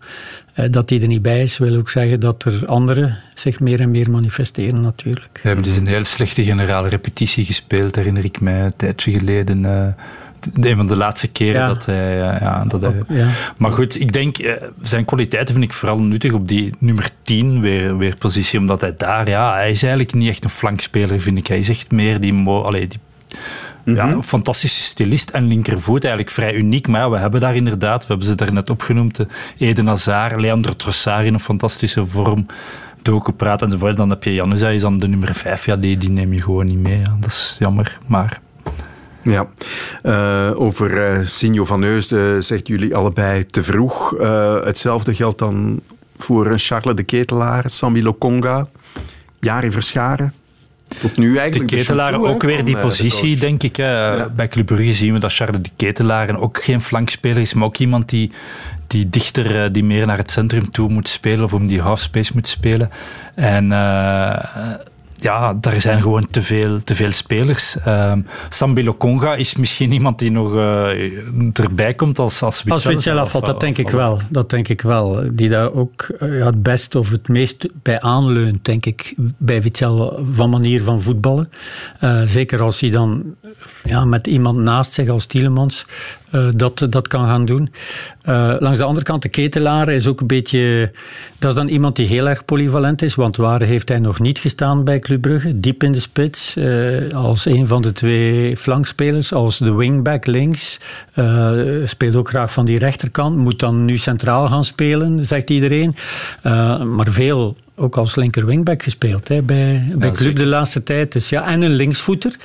Dat hij er niet bij is, wil ook zeggen dat er anderen zich meer en meer manifesteren natuurlijk. We hebben dus een heel slechte generale repetitie gespeeld, herinner ik mij een tijdje geleden. Uh een van de laatste keren ja. dat hij. Ja, dat hij ja. Maar goed, ik denk, zijn kwaliteiten vind ik vooral nuttig op die nummer 10 weer, weer positie, omdat hij daar, ja, hij is eigenlijk niet echt een flankspeler, vind ik. Hij is echt meer die. Allee, die ja, een fantastische stylist en linkervoet, eigenlijk vrij uniek. Maar ja, we hebben daar inderdaad, we hebben ze daar net opgenoemd, Eden Hazard, Leandro Trossard in een fantastische vorm. Doku praat enzovoort. Dan heb je Januza, is dan de nummer 5. Ja, die, die neem je gewoon niet mee. Ja. Dat is jammer, maar ja, uh, over uh, Signo van Heusden zegt jullie allebei te vroeg. Uh, hetzelfde geldt dan voor Charles de Ketelaar, Sammy Lokonga, Jari Verscharen. Opnieuw eigenlijk de Ketelaar de ook weer die positie, de denk ik. Ja. Bij Club Brugge zien we dat Charles de Ketelaar ook geen flankspeler is, maar ook iemand die, die dichter, die meer naar het centrum toe moet spelen of om die halfspace moet spelen. En ja, daar zijn gewoon te veel, te veel spelers. Um, Sambi Lokonga is misschien [laughs] iemand die nog uh, erbij komt als Als Witzel, als Witzel afvalt, dat denk ik wel. Dat denk ik wel. Die daar ook uh, het best of het meest bij aanleunt, denk ik, bij Witzel van manier van voetballen. Uh, zeker als hij dan ja, met iemand naast zich als Tielemans uh, dat, dat kan gaan doen. Uh, langs de andere kant, de ketelaar is ook een beetje... Dat is dan iemand die heel erg polyvalent is, want waar heeft hij nog niet gestaan bij Club Brugge? Diep in de spits, uh, als een van de twee flankspelers, als de wingback links. speelt ook graag van die rechterkant, moet dan nu centraal gaan spelen, zegt iedereen. maar veel ook als linker wingback gespeeld hè, bij, bij Club de laatste tijd. Dus ja, en een linksvoeter.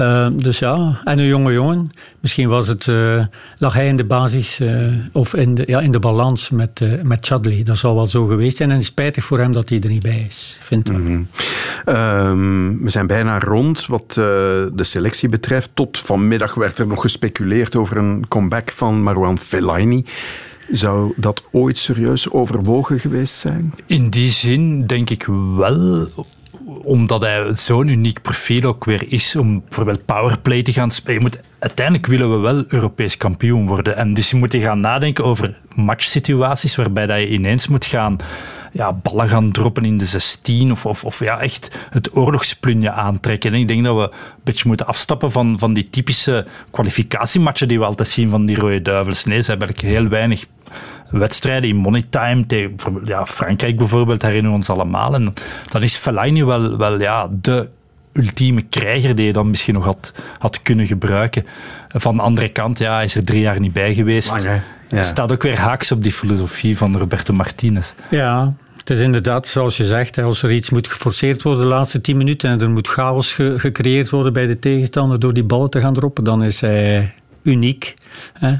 Uh, dus ja, en een jonge jongen. Misschien was het, uh, lag hij in de basis uh, of in de, ja, in de balans met, met Chadley. Dat zal wel zo geweest zijn. En het is spijtig voor hem dat hij er niet bij is, vind ik. Mm -hmm. um, we zijn bijna rond wat de selectie betreft. Tot vanmiddag werd er nog gespeculeerd over een comeback van Marwan Fellaini. Zou dat ooit serieus overwogen geweest zijn? In die zin denk ik wel omdat hij zo'n uniek profiel ook weer is om bijvoorbeeld powerplay te gaan spelen. Moet, uiteindelijk willen we wel Europees kampioen worden. En dus je moet gaan nadenken over matchsituaties waarbij dat je ineens moet gaan ja, ballen gaan droppen in de 16 of, of, of ja, echt het oorlogsplunje aantrekken. En ik denk dat we een beetje moeten afstappen van, van die typische kwalificatiematchen die we altijd zien van die Rode Duivels. Nee, ze hebben eigenlijk heel weinig wedstrijden in money time tegen ja, Frankrijk bijvoorbeeld, herinneren we ons allemaal. En dan is Fellaini wel, wel ja, de ultieme krijger die je dan misschien nog had, had kunnen gebruiken. Van de andere kant, ja, hij is er drie jaar niet bij geweest. Lang, ja. Staat ook weer haaks op die filosofie van Roberto Martinez. Ja, het is inderdaad, zoals je zegt, als er iets moet geforceerd worden de laatste tien minuten en er moet chaos gecreëerd worden bij de tegenstander door die ballen te gaan droppen, dan is hij uniek.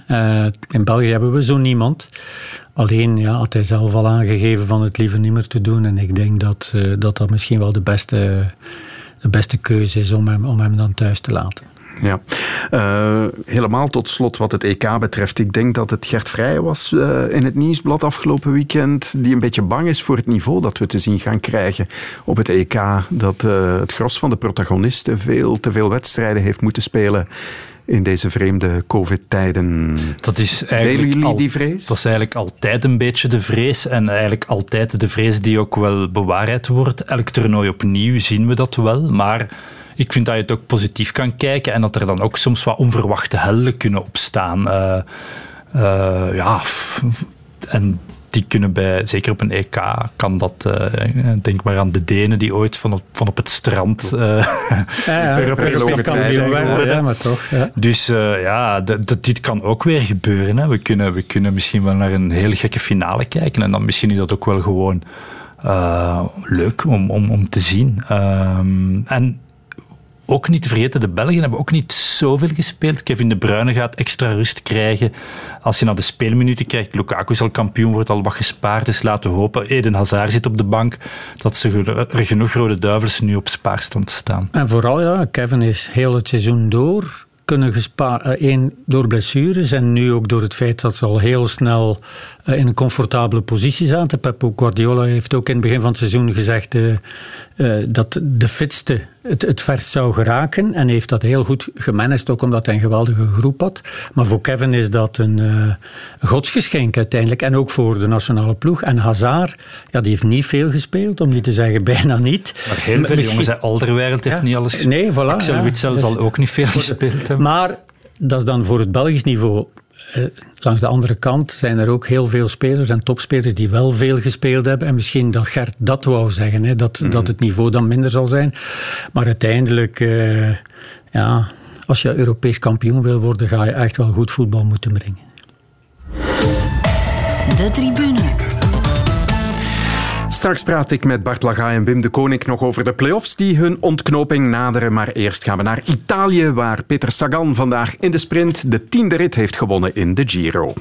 Uh, in België hebben we zo niemand. Alleen ja, had hij zelf al aangegeven van het liever niet meer te doen. En ik denk dat uh, dat, dat misschien wel de beste, de beste keuze is om hem, om hem dan thuis te laten. Ja, uh, helemaal tot slot wat het EK betreft. Ik denk dat het Gert Vrij was uh, in het nieuwsblad afgelopen weekend, die een beetje bang is voor het niveau dat we te zien gaan krijgen op het EK. Dat uh, het gros van de protagonisten veel te veel wedstrijden heeft moeten spelen in deze vreemde COVID-tijden. Dat is eigenlijk jullie al, die vrees? Dat is eigenlijk altijd een beetje de vrees. En eigenlijk altijd de vrees die ook wel bewaarheid wordt. Elk toernooi opnieuw zien we dat wel. Maar ik vind dat je het ook positief kan kijken. En dat er dan ook soms wat onverwachte helden kunnen opstaan. Uh, uh, ja, en die kunnen bij, zeker op een EK, kan dat, uh, denk maar aan de Denen die ooit van op, van op het strand uh, ja, ja, [laughs] Europees werden. maar toch. Ja. Dus uh, ja, dit kan ook weer gebeuren. Hè. We, kunnen, we kunnen misschien wel naar een hele gekke finale kijken en dan misschien is dat ook wel gewoon leuk om, om, om te zien. Um, en ook niet te vergeten, de Belgen hebben ook niet zoveel gespeeld. Kevin De Bruyne gaat extra rust krijgen. Als je naar de speelminuten kijkt, Lukaku zal kampioen, wordt al wat gespaard. Dus laten we hopen, Eden Hazard zit op de bank, dat ze er genoeg rode duivels nu op spaarstand staan. En vooral, ja, Kevin is heel het seizoen door kunnen gespaard. Eén, eh, door blessures en nu ook door het feit dat ze al heel snel eh, in een comfortabele positie zaten. Pep Guardiola heeft ook in het begin van het seizoen gezegd uh, uh, dat de fitste het, het verst zou geraken. En heeft dat heel goed gemanaged, ook omdat hij een geweldige groep had. Maar voor Kevin is dat een uh, godsgeschenk uiteindelijk. En ook voor de nationale ploeg. En Hazard, ja, die heeft niet veel gespeeld, om niet te zeggen [laughs] bijna niet. Maar heel veel jongens, Alderweireld heeft ja, niet alles gespeeld. Nee, voilà. Axel Witsel dus, zal ook niet veel gespeeld hebben. Maar dat is dan voor het Belgisch niveau uh, langs de andere kant zijn er ook heel veel spelers en topspelers die wel veel gespeeld hebben. En misschien dat Gert dat wou zeggen, hè, dat, mm. dat het niveau dan minder zal zijn. Maar uiteindelijk, uh, ja, als je Europees kampioen wil worden, ga je echt wel goed voetbal moeten brengen. De tribune. Straks praat ik met Bart Laga en Wim de Koning nog over de play-offs die hun ontknoping naderen. Maar eerst gaan we naar Italië, waar Peter Sagan vandaag in de sprint de tiende rit heeft gewonnen in de Giro.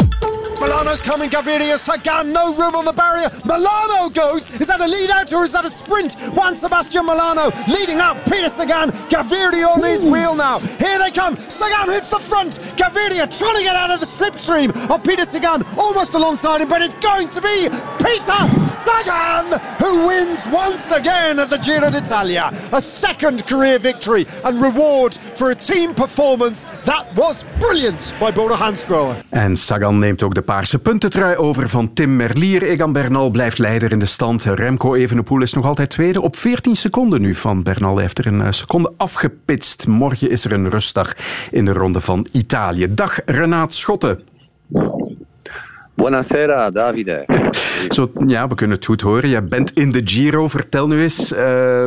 Milano's coming, Gaviria, Sagan, no room on the barrier. Milano goes. Is that a lead out or is that a sprint? Juan Sebastian Milano leading out Peter Sagan. Gaviria on his wheel now. Here they come. Sagan hits the front. Gaviria trying to get out of the slipstream of Peter Sagan, almost alongside him, but it's going to be Peter Sagan, who wins once again at the Giro d'Italia. A second career victory and reward for a team performance that was brilliant by Bora Hansgrohe. En Sagan neemt ook de paarse puntentrui over van Tim Merlier. Egan Bernal blijft leider in de stand. Remco Evenepoel is nog altijd tweede op 14 seconden nu van Bernal. Hij heeft er een eh, seconde afgepitst. Morgen is er een rustdag in de ronde van Italië. Dag Renaat Schotten. Buonasera, Davide. [laughs] Zo, ja, we kunnen het goed horen. Je bent in de Giro. Vertel nu eens, uh,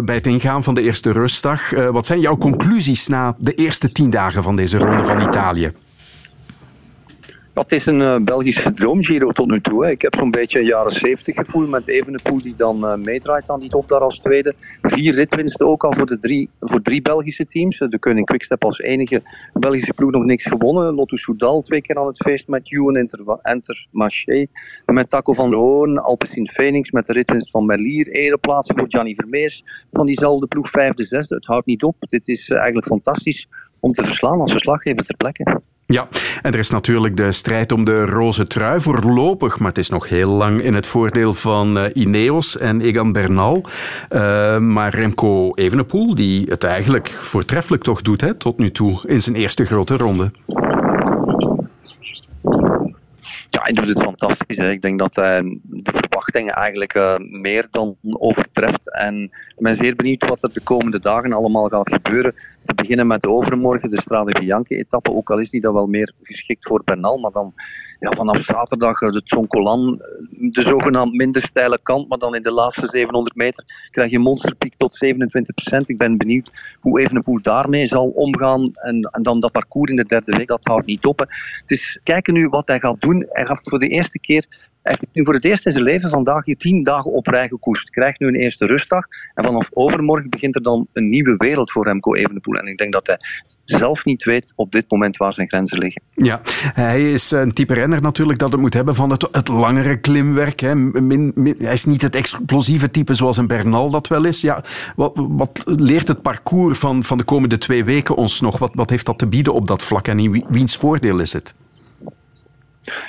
bij het ingaan van de eerste rustdag, uh, wat zijn jouw conclusies na de eerste tien dagen van deze ronde van Italië? Het is een uh, Belgische droomgiro tot nu toe. Ik heb zo'n beetje een jaren 70 gevoel met Evenepoel die dan uh, meedraait aan die top daar als tweede. Vier ritwinsten ook al voor, de drie, voor drie Belgische teams. De Koning Quickstep als enige Belgische ploeg nog niks gewonnen. Lotto Soudal twee keer aan het feest met Ewan Enter, Enter Maché. Met Taco van der Hoorn, Alpecin Phoenix met de ritwinst van Merlier. Ereplaats voor Gianni Vermeers van diezelfde ploeg, vijfde, zesde. Het houdt niet op. Dit is eigenlijk fantastisch om te verslaan als verslaggever ter plekke. Ja, en er is natuurlijk de strijd om de roze trui voorlopig, maar het is nog heel lang in het voordeel van uh, Ineos en Egan Bernal. Uh, maar Remco Evenepoel, die het eigenlijk voortreffelijk toch doet hè, tot nu toe in zijn eerste grote ronde. Ja, hij doet het fantastisch. Hè. Ik denk dat hij de verwachtingen eigenlijk uh, meer dan overtreft. En ik ben zeer benieuwd wat er de komende dagen allemaal gaat gebeuren. Te beginnen met overmorgen de Strade Bianche-etappe. Ook al is die dan wel meer geschikt voor Bernal. Maar dan ja, vanaf zaterdag de Tsonkolan, de zogenaamd minder steile kant. Maar dan in de laatste 700 meter krijg je een monsterpiek tot 27%. Ik ben benieuwd hoe Evenepoel daarmee zal omgaan. En, en dan dat parcours in de derde week, dat houdt niet op. Het is kijken nu wat hij gaat doen. Hij gaat voor de eerste keer heeft nu voor het eerst in zijn leven vandaag hier tien dagen op rij gekoerst. Krijgt nu een eerste rustdag. En vanaf overmorgen begint er dan een nieuwe wereld voor Remco Evenepoel. En ik denk dat hij zelf niet weet op dit moment waar zijn grenzen liggen. Ja, hij is een type renner natuurlijk dat het moet hebben van het, het langere klimwerk. Hè. Min, min, hij is niet het explosieve type zoals een Bernal dat wel is. Ja, wat, wat leert het parcours van, van de komende twee weken ons nog? Wat, wat heeft dat te bieden op dat vlak en in wiens voordeel is het?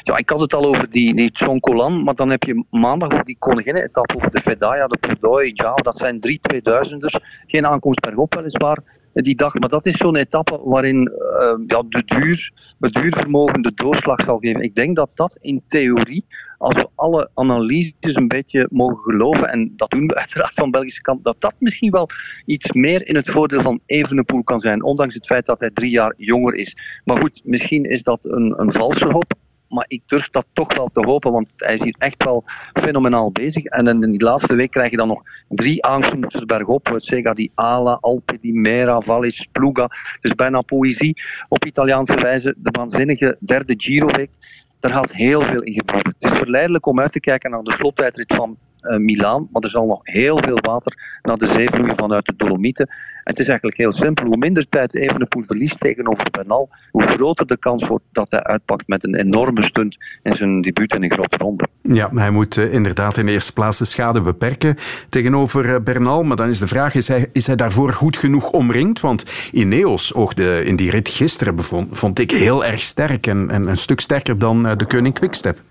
Ja, ik had het al over die, die Tsonkolan, maar dan heb je maandag ook die koninginnen-etappe over de Fedaya, de Pordoi, Jao. Dat zijn drie 2000ers. Geen aankomst bergop weliswaar die dag. Maar dat is zo'n etappe waarin uh, ja, de duur, het duurvermogen de doorslag zal geven. Ik denk dat dat in theorie, als we alle analyses een beetje mogen geloven, en dat doen we [laughs] uiteraard van Belgische kant, dat dat misschien wel iets meer in het voordeel van Evenepoel kan zijn. Ondanks het feit dat hij drie jaar jonger is. Maar goed, misschien is dat een, een valse hoop maar ik durf dat toch wel te hopen, want hij is hier echt wel fenomenaal bezig. En in die laatste week krijg je dan nog drie aankomsten bergop. Het Sega di Ala, Alpe di Mera, Vallis, Pluga. Dus bijna poëzie op Italiaanse wijze. De waanzinnige derde Giro-week. Daar gaat heel veel in gebeuren. Het is verleidelijk om uit te kijken naar de slottijdrit van Milaan, maar er zal nog heel veel water naar de zee vloeien vanuit de Dolomieten. En het is eigenlijk heel simpel. Hoe minder tijd Evenepoel verliest tegenover Bernal, hoe groter de kans wordt dat hij uitpakt met een enorme stunt in zijn debuut in een grote ronde. Ja, hij moet uh, inderdaad in eerste plaats de schade beperken tegenover uh, Bernal. Maar dan is de vraag, is hij, daarvoor goed genoeg omringd? Want Ineos oogde in die rit gisteren, vond ik heel erg sterk en, en een stuk sterker dan de Koning Quickstep.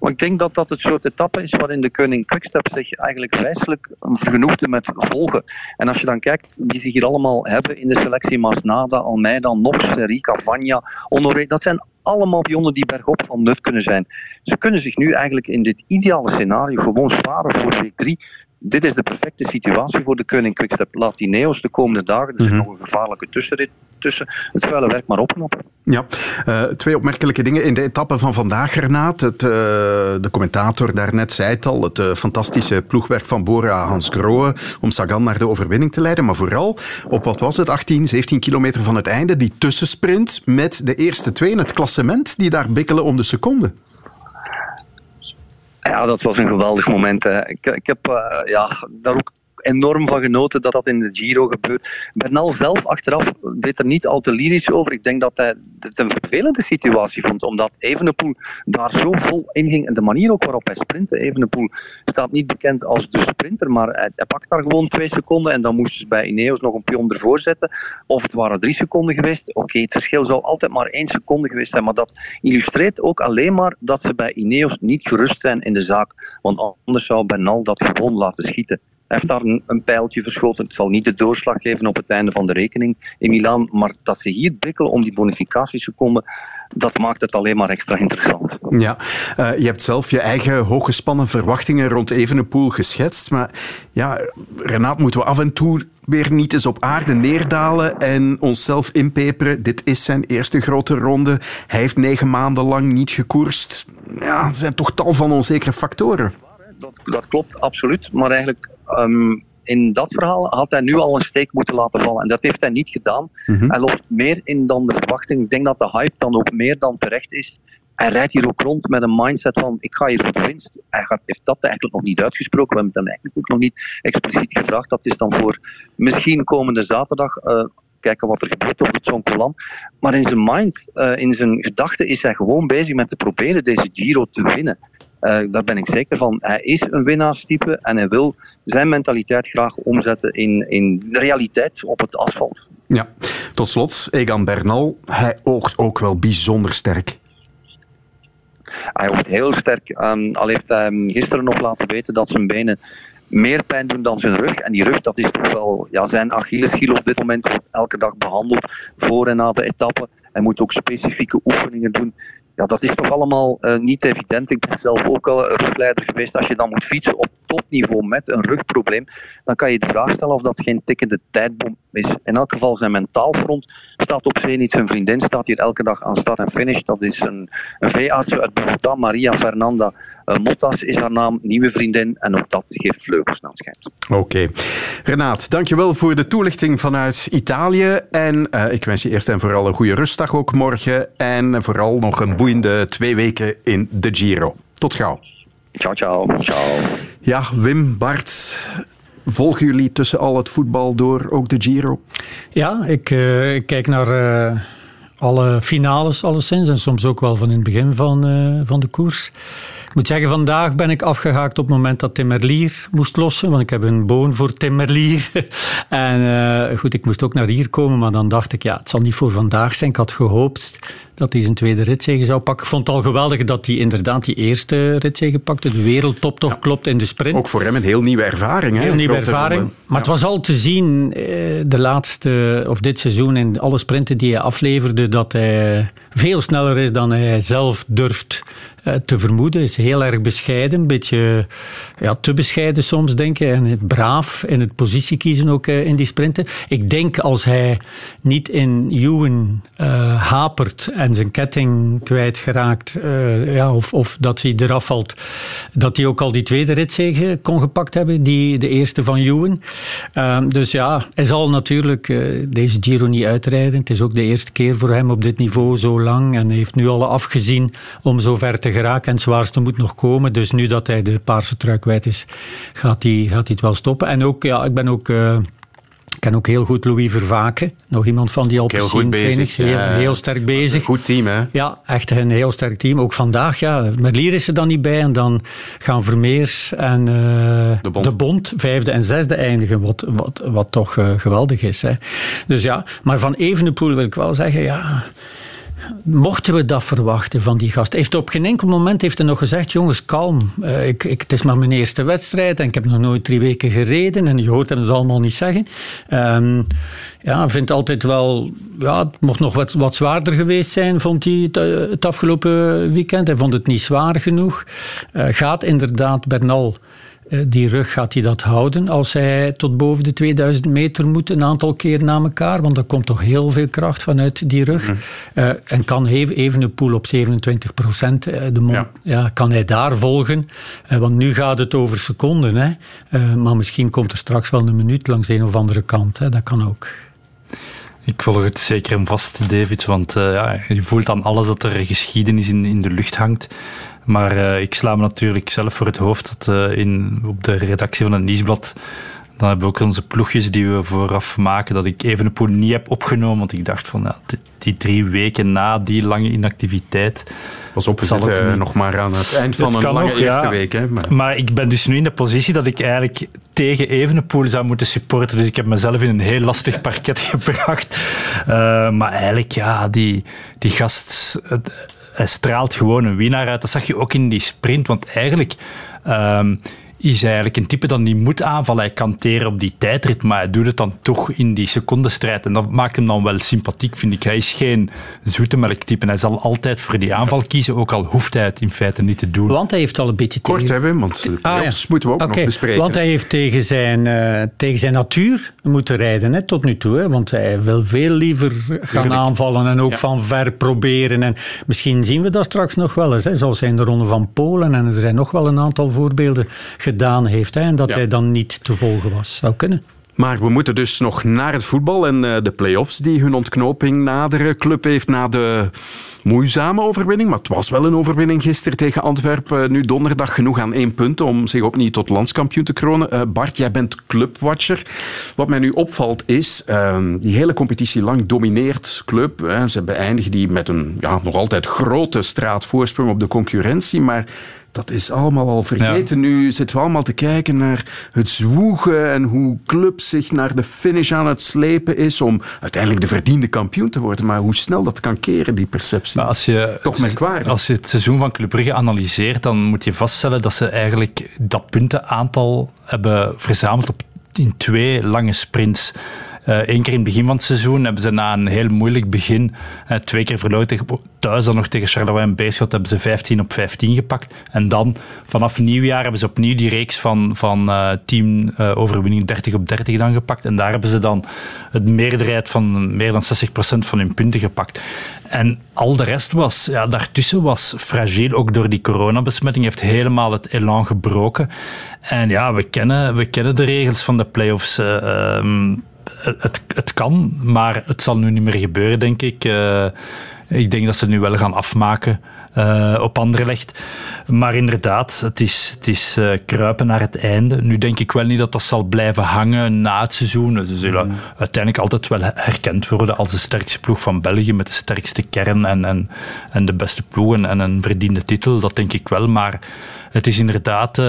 Maar ik denk dat dat het soort etappe is waarin de koning Quickstep zich eigenlijk wijselijk vergenoegde met volgen. En als je dan kijkt wie zich hier allemaal hebben in de selectie, Masnada, Almeida, Nox, Rika, Vanya, Honoré, dat zijn allemaal pionnen die bergop van nut kunnen zijn. Ze kunnen zich nu eigenlijk in dit ideale scenario gewoon sparen voor week 3 dit is de perfecte situatie voor de Koning Quickstep. Laat die Neos de komende dagen, er zit mm -hmm. nog een gevaarlijke tussenrit tussen, het vuile werk maar opknappen. Ja, uh, twee opmerkelijke dingen in de etappe van vandaag, Renaat. Het, uh, de commentator daarnet zei het al, het uh, fantastische ploegwerk van Bora Hans Grohe om Sagan naar de overwinning te leiden. Maar vooral op, wat was het, 18, 17 kilometer van het einde, die tussensprint met de eerste twee in het klassement die daar bikkelen om de seconde. Ja, dat was een geweldig moment. Hè. Ik, ik heb uh, ja, daar ook enorm van genoten dat dat in de Giro gebeurt. Bernal zelf achteraf deed er niet al te lyrisch over. Ik denk dat hij het een vervelende situatie vond, omdat Evenepoel daar zo vol in ging. En de manier ook waarop hij sprintte. Evenepoel staat niet bekend als de sprinter, maar hij, pakt daar gewoon twee seconden en dan moesten ze bij Ineos nog een pion ervoor zetten. Of het waren drie seconden geweest. Oké, het verschil zou altijd maar één seconde geweest zijn, maar dat illustreert ook alleen maar dat ze bij Ineos niet gerust zijn in de zaak. Want anders zou Bernal dat gewoon laten schieten. Hij heeft daar een, een, pijltje verschoten. Het zal niet de doorslag geven op het einde van de rekening in Milaan. Maar dat ze hier bikkelen om die bonificatieseconden, dat maakt het alleen maar extra interessant. Ja, uh, je hebt zelf je eigen hooggespannen verwachtingen rond Evenepoel geschetst. Maar ja, Renaat, moeten we af en toe weer niet eens op aarde neerdalen en onszelf inpeperen. Dit is zijn eerste grote ronde. Hij heeft negen maanden lang niet gekoerst. Ja, er zijn toch tal van onzekere factoren. Dat, dat klopt, absoluut. Maar eigenlijk um, in dat verhaal had hij nu al een steek moeten laten vallen. En dat heeft hij niet gedaan. Mhm. Hij loopt meer in dan de verwachting. Ik denk dat de hype dan ook meer dan terecht is. Hij rijdt hier ook rond met een mindset van ik ga hier voor de winst. Hij gaat, heeft dat eigenlijk nog niet uitgesproken. We hebben het hem eigenlijk ook nog niet expliciet gevraagd. Dat is dan voor misschien komende zaterdag. Uh, kijken wat er gebeurt op het Zonkolan. Maar in zijn mind, uh, in zijn gedachten, is hij gewoon bezig met te proberen deze Giro te winnen. Uh, daar ben ik zeker van. Hij is een winnaarstype en hij wil zijn mentaliteit graag omzetten in, in de realiteit op het asfalt. Ja, tot slot, Egan Bernal. Hij oogt ook wel bijzonder sterk. Hij oogt heel sterk. Um, al heeft hij gisteren nog laten weten dat zijn benen meer pijn doen dan zijn rug. En die rug, dat is toch wel ja, zijn Achilleshiel op dit moment. Wordt elke dag behandeld voor en na de etappe. Hij moet ook specifieke oefeningen doen ja, dat is toch allemaal uh, niet evident. Ik ben zelf ook al rugleider geweest. Als je dan moet fietsen op topniveau met een rugprobleem, dan kan je de vraag stellen of dat geen tikkende tijdbom is. In elk geval zijn mentaalfront staat op zee niet. Zijn vriendin staat hier elke dag aan start en finish. Dat is een, een veearts uit Bogota, Maria Fernanda uh, Mottas is haar naam, nieuwe vriendin. En ook dat geeft vleugels naar het. Oké. Renaat, dankjewel voor de toelichting vanuit Italië. En uh, ik wens je eerst en vooral een goede rustdag ook morgen. En vooral nog een boeiende twee weken in de Giro. Tot gauw. Ciao, ciao. Ciao. Ja, Wim, Bart, volgen jullie tussen al het voetbal door ook de Giro? Ja, ik, uh, ik kijk naar uh, alle finales alleszins en soms ook wel van in het begin van, uh, van de koers. Ik moet zeggen, vandaag ben ik afgehaakt op het moment dat Tim Merlier moest lossen, want ik heb een boon voor Tim Merlier. [laughs] en uh, goed, ik moest ook naar hier komen, maar dan dacht ik, ja, het zal niet voor vandaag zijn. Ik had gehoopt dat hij zijn tweede ritzege zou pakken. Ik vond het al geweldig dat hij inderdaad die eerste ritzege pakte. De wereldtop toch ja. klopt in de sprint. Ook voor hem een heel nieuwe ervaring. Hè? Heel nieuwe ervaring. Maar ja. het was al te zien de laatste, of dit seizoen in alle sprinten die hij afleverde, dat hij veel sneller is dan hij zelf durft te vermoeden. Is heel erg bescheiden, een beetje ja, te bescheiden soms, denk ik. En braaf in het positie kiezen ook in die sprinten. Ik denk als hij niet in Ewan uh, hapert en zijn ketting kwijtgeraakt, uh, ja, of, of dat hij eraf valt, dat hij ook al die tweede ritzege kon gepakt hebben, die, de eerste van. Uh, dus ja, hij zal natuurlijk deze Giro niet uitrijden. Het is ook de eerste keer voor hem op dit niveau zo lang en heeft nu al afgezien om zo ver te geraken en het zwaarste moet nog komen. Dus nu dat hij de paarse trui kwijt is, gaat hij, gaat hij het wel stoppen. En ook, ja, ik ben ook... Uh, ik ken ook heel goed Louis Vervaken. Nog iemand van die Alpecin heel bezig. Heel, ja, heel sterk bezig. Een goed team, hè? Ja, echt een heel sterk team. Ook vandaag, ja. Merlier is er dan niet bij. En dan gaan Vermeers en uh, de, bond. de, bond. vijfde en zesde eindigen. Wat, wat, wat toch uh, geweldig is. Hè. Dus ja, maar van Evenepoel wil ik wel zeggen, ja... Mochten we dat verwachten van die gast? Heeft op geen enkel moment heeft hij nog gezegd: jongens, kalm. Uh, ik, ik, het is maar mijn eerste wedstrijd en ik heb nog nooit drie weken gereden. En je hoort hem het allemaal niet zeggen. Um, ja, vindt altijd wel. Ja, het mocht nog wat, wat zwaarder geweest zijn, vond hij het, het afgelopen weekend. Hij vond het niet zwaar genoeg. Uh, gaat inderdaad Bernal die rug gaat hij dat houden als hij tot boven de 2000 meter moet een aantal keer na elkaar, want er komt toch heel veel kracht vanuit die rug. Mm. Uh, en kan even een pool op 27 procent, de mond, ja. ja. kan hij daar volgen? Uh, want nu gaat het over seconden, hè? Uh, maar misschien komt er straks wel een minuut langs een of andere kant. Hè? Dat kan ook. Ik volg het zeker en vast, David, want uh, ja, je voelt aan alles dat er geschiedenis in, in de lucht hangt. Maar uh, ik sla me natuurlijk zelf voor het hoofd dat uh, in, op de redactie van het Nieuwsblad dan hebben we ook onze ploegjes die we vooraf maken, dat ik Evenepoel niet heb opgenomen, want ik dacht van, ja, die drie weken na die lange inactiviteit... Pas op, we zitten nog maar aan het eind van een lange eerste week. Hè, maar. maar. ik ben dus nu in de positie dat ik eigenlijk tegen Evenepoel zou moeten supporten. Dus ik heb mezelf in een heel lastig parket [laughs] gebracht. Uh, maar eigenlijk, ja, die, die gast... Hij straalt gewoon een winnaar uit. Dat zag je ook in die sprint. Want eigenlijk... Um, is eigenlijk een type dat niet moet aanvallen. Hij kan teren op die tijdrit, maar hij doet het dan toch in die secondenstrijd. En dat maakt hem dan wel sympathiek, vind ik. Hij is geen zoete type. Hij zal altijd voor die aanval kiezen, ook al hoeft hij het in feite niet te doen. Want hij heeft al een beetje Kort tegen... hebben, want de ah, ja. moeten we ook nog bespreken. Want hij heeft tegen zijn, uh, tegen zijn natuur moeten rijden, hè, tot nu toe. Hè, want hij wil veel liever gaan aanvallen en ook ja. van ver proberen. En misschien zien we dat straks nog wel eens, hè, zoals in de Ronde van Polen. En er zijn nog wel een aantal voorbeelden gedaan heeft. Hè, en dat hij dan niet te volgen was. Zou kunnen. Maar we moeten dus nog naar het voetbal en uh, de play-offs die hun ontknoping naderen. Club heeft na de moeizame overwinning, maar het was wel een overwinning gisteren tegen Antwerpen. Nu donderdag genoeg aan één punt om zich opnieuw tot landskampioen te kronen. Uh, Bart, jij bent clubwatcher. Wat mij nu opvalt is, uh, die hele competitie lang domineert club. Hè. Ze beëindigen die met een ja, nog altijd grote straatvoorsprong op de concurrentie, maar dat is allemaal al vergeten. Nu zitten we allemaal te kijken naar het zwoegen en hoe club zich naar de finish aan het slepen is om uiteindelijk de verdiende kampioen te worden. Maar hoe snel dat kan keren, die perceptie. als je, Toch merkwaardig. Als je het seizoen van Club Brugge analyseert, dan moet je vaststellen dat ze eigenlijk dat puntenaantal hebben verzameld op, in twee lange sprints. Eén eh, keer in het begin van het seizoen hebben ze na een heel moeilijk begin uh, twee keer verloren thuis dan nog tegen Charleroi en Beerschot hebben ze 15 op 15 gepakt. En dan vanaf nieuwjaar hebben ze opnieuw die reeks van, van uh, team overwinning 30 op 30 dan gepakt. En daar hebben ze dan het meerderheid van meer dan 60% van hun punten gepakt. En al de rest was, ja, daartussen was fragiel, ook door die coronabesmetting, heeft helemaal het elan gebroken. En ja, we kennen, we kennen de regels van de playoffs. Uh, het, het kan, maar het zal nu niet meer gebeuren, denk ik. Uh, ik denk dat ze nu wel gaan afmaken. Uh, op Anderlecht. Maar inderdaad, het is, het is uh, kruipen naar het einde. Nu denk ik wel niet dat dat zal blijven hangen na het seizoen. Ze zullen mm. uiteindelijk altijd wel herkend worden als de sterkste ploeg van België met de sterkste kern en, en, en de beste ploegen en een verdiende titel. Dat denk ik wel. Maar het is inderdaad uh,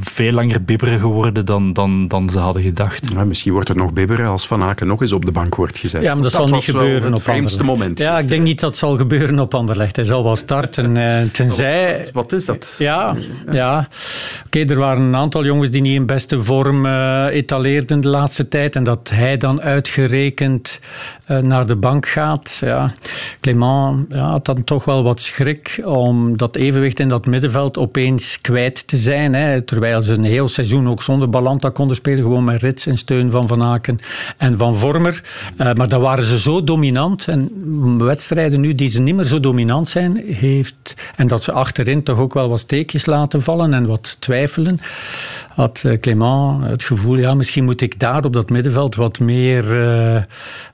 veel langer bibberen geworden dan, dan, dan ze hadden gedacht. Ja, misschien wordt het nog bibberen als Van Aken nog eens op de bank wordt gezet. Ja, maar dat, zal niet gebeuren het op vreemdste moment. Ja, ik denk niet dat het zal gebeuren op Anderlecht. Hij zal wel starten, uh, tenzij... Wat, wat, is dat? Ja, ja. oké, er waren een aantal jongens die niet in beste vorm uh, etaleerden de laatste tijd en dat hij dan uitgerekend naar de bank gaat. Ja. Clément ja, had dan toch wel wat schrik om dat evenwicht in dat middenveld opeens kwijt te zijn. Hè, terwijl ze een heel seizoen ook zonder Balanta konden spelen. Gewoon met Rits in steun van Van Aken en Van Vormer. Uh, maar dan waren ze zo dominant. En wedstrijden nu die ze niet meer zo dominant zijn, heeft, en dat ze achterin toch ook wel wat steekjes laten vallen en wat twijfelen, had uh, het gevoel, ja, misschien moet ik daar op dat middenveld wat meer uh,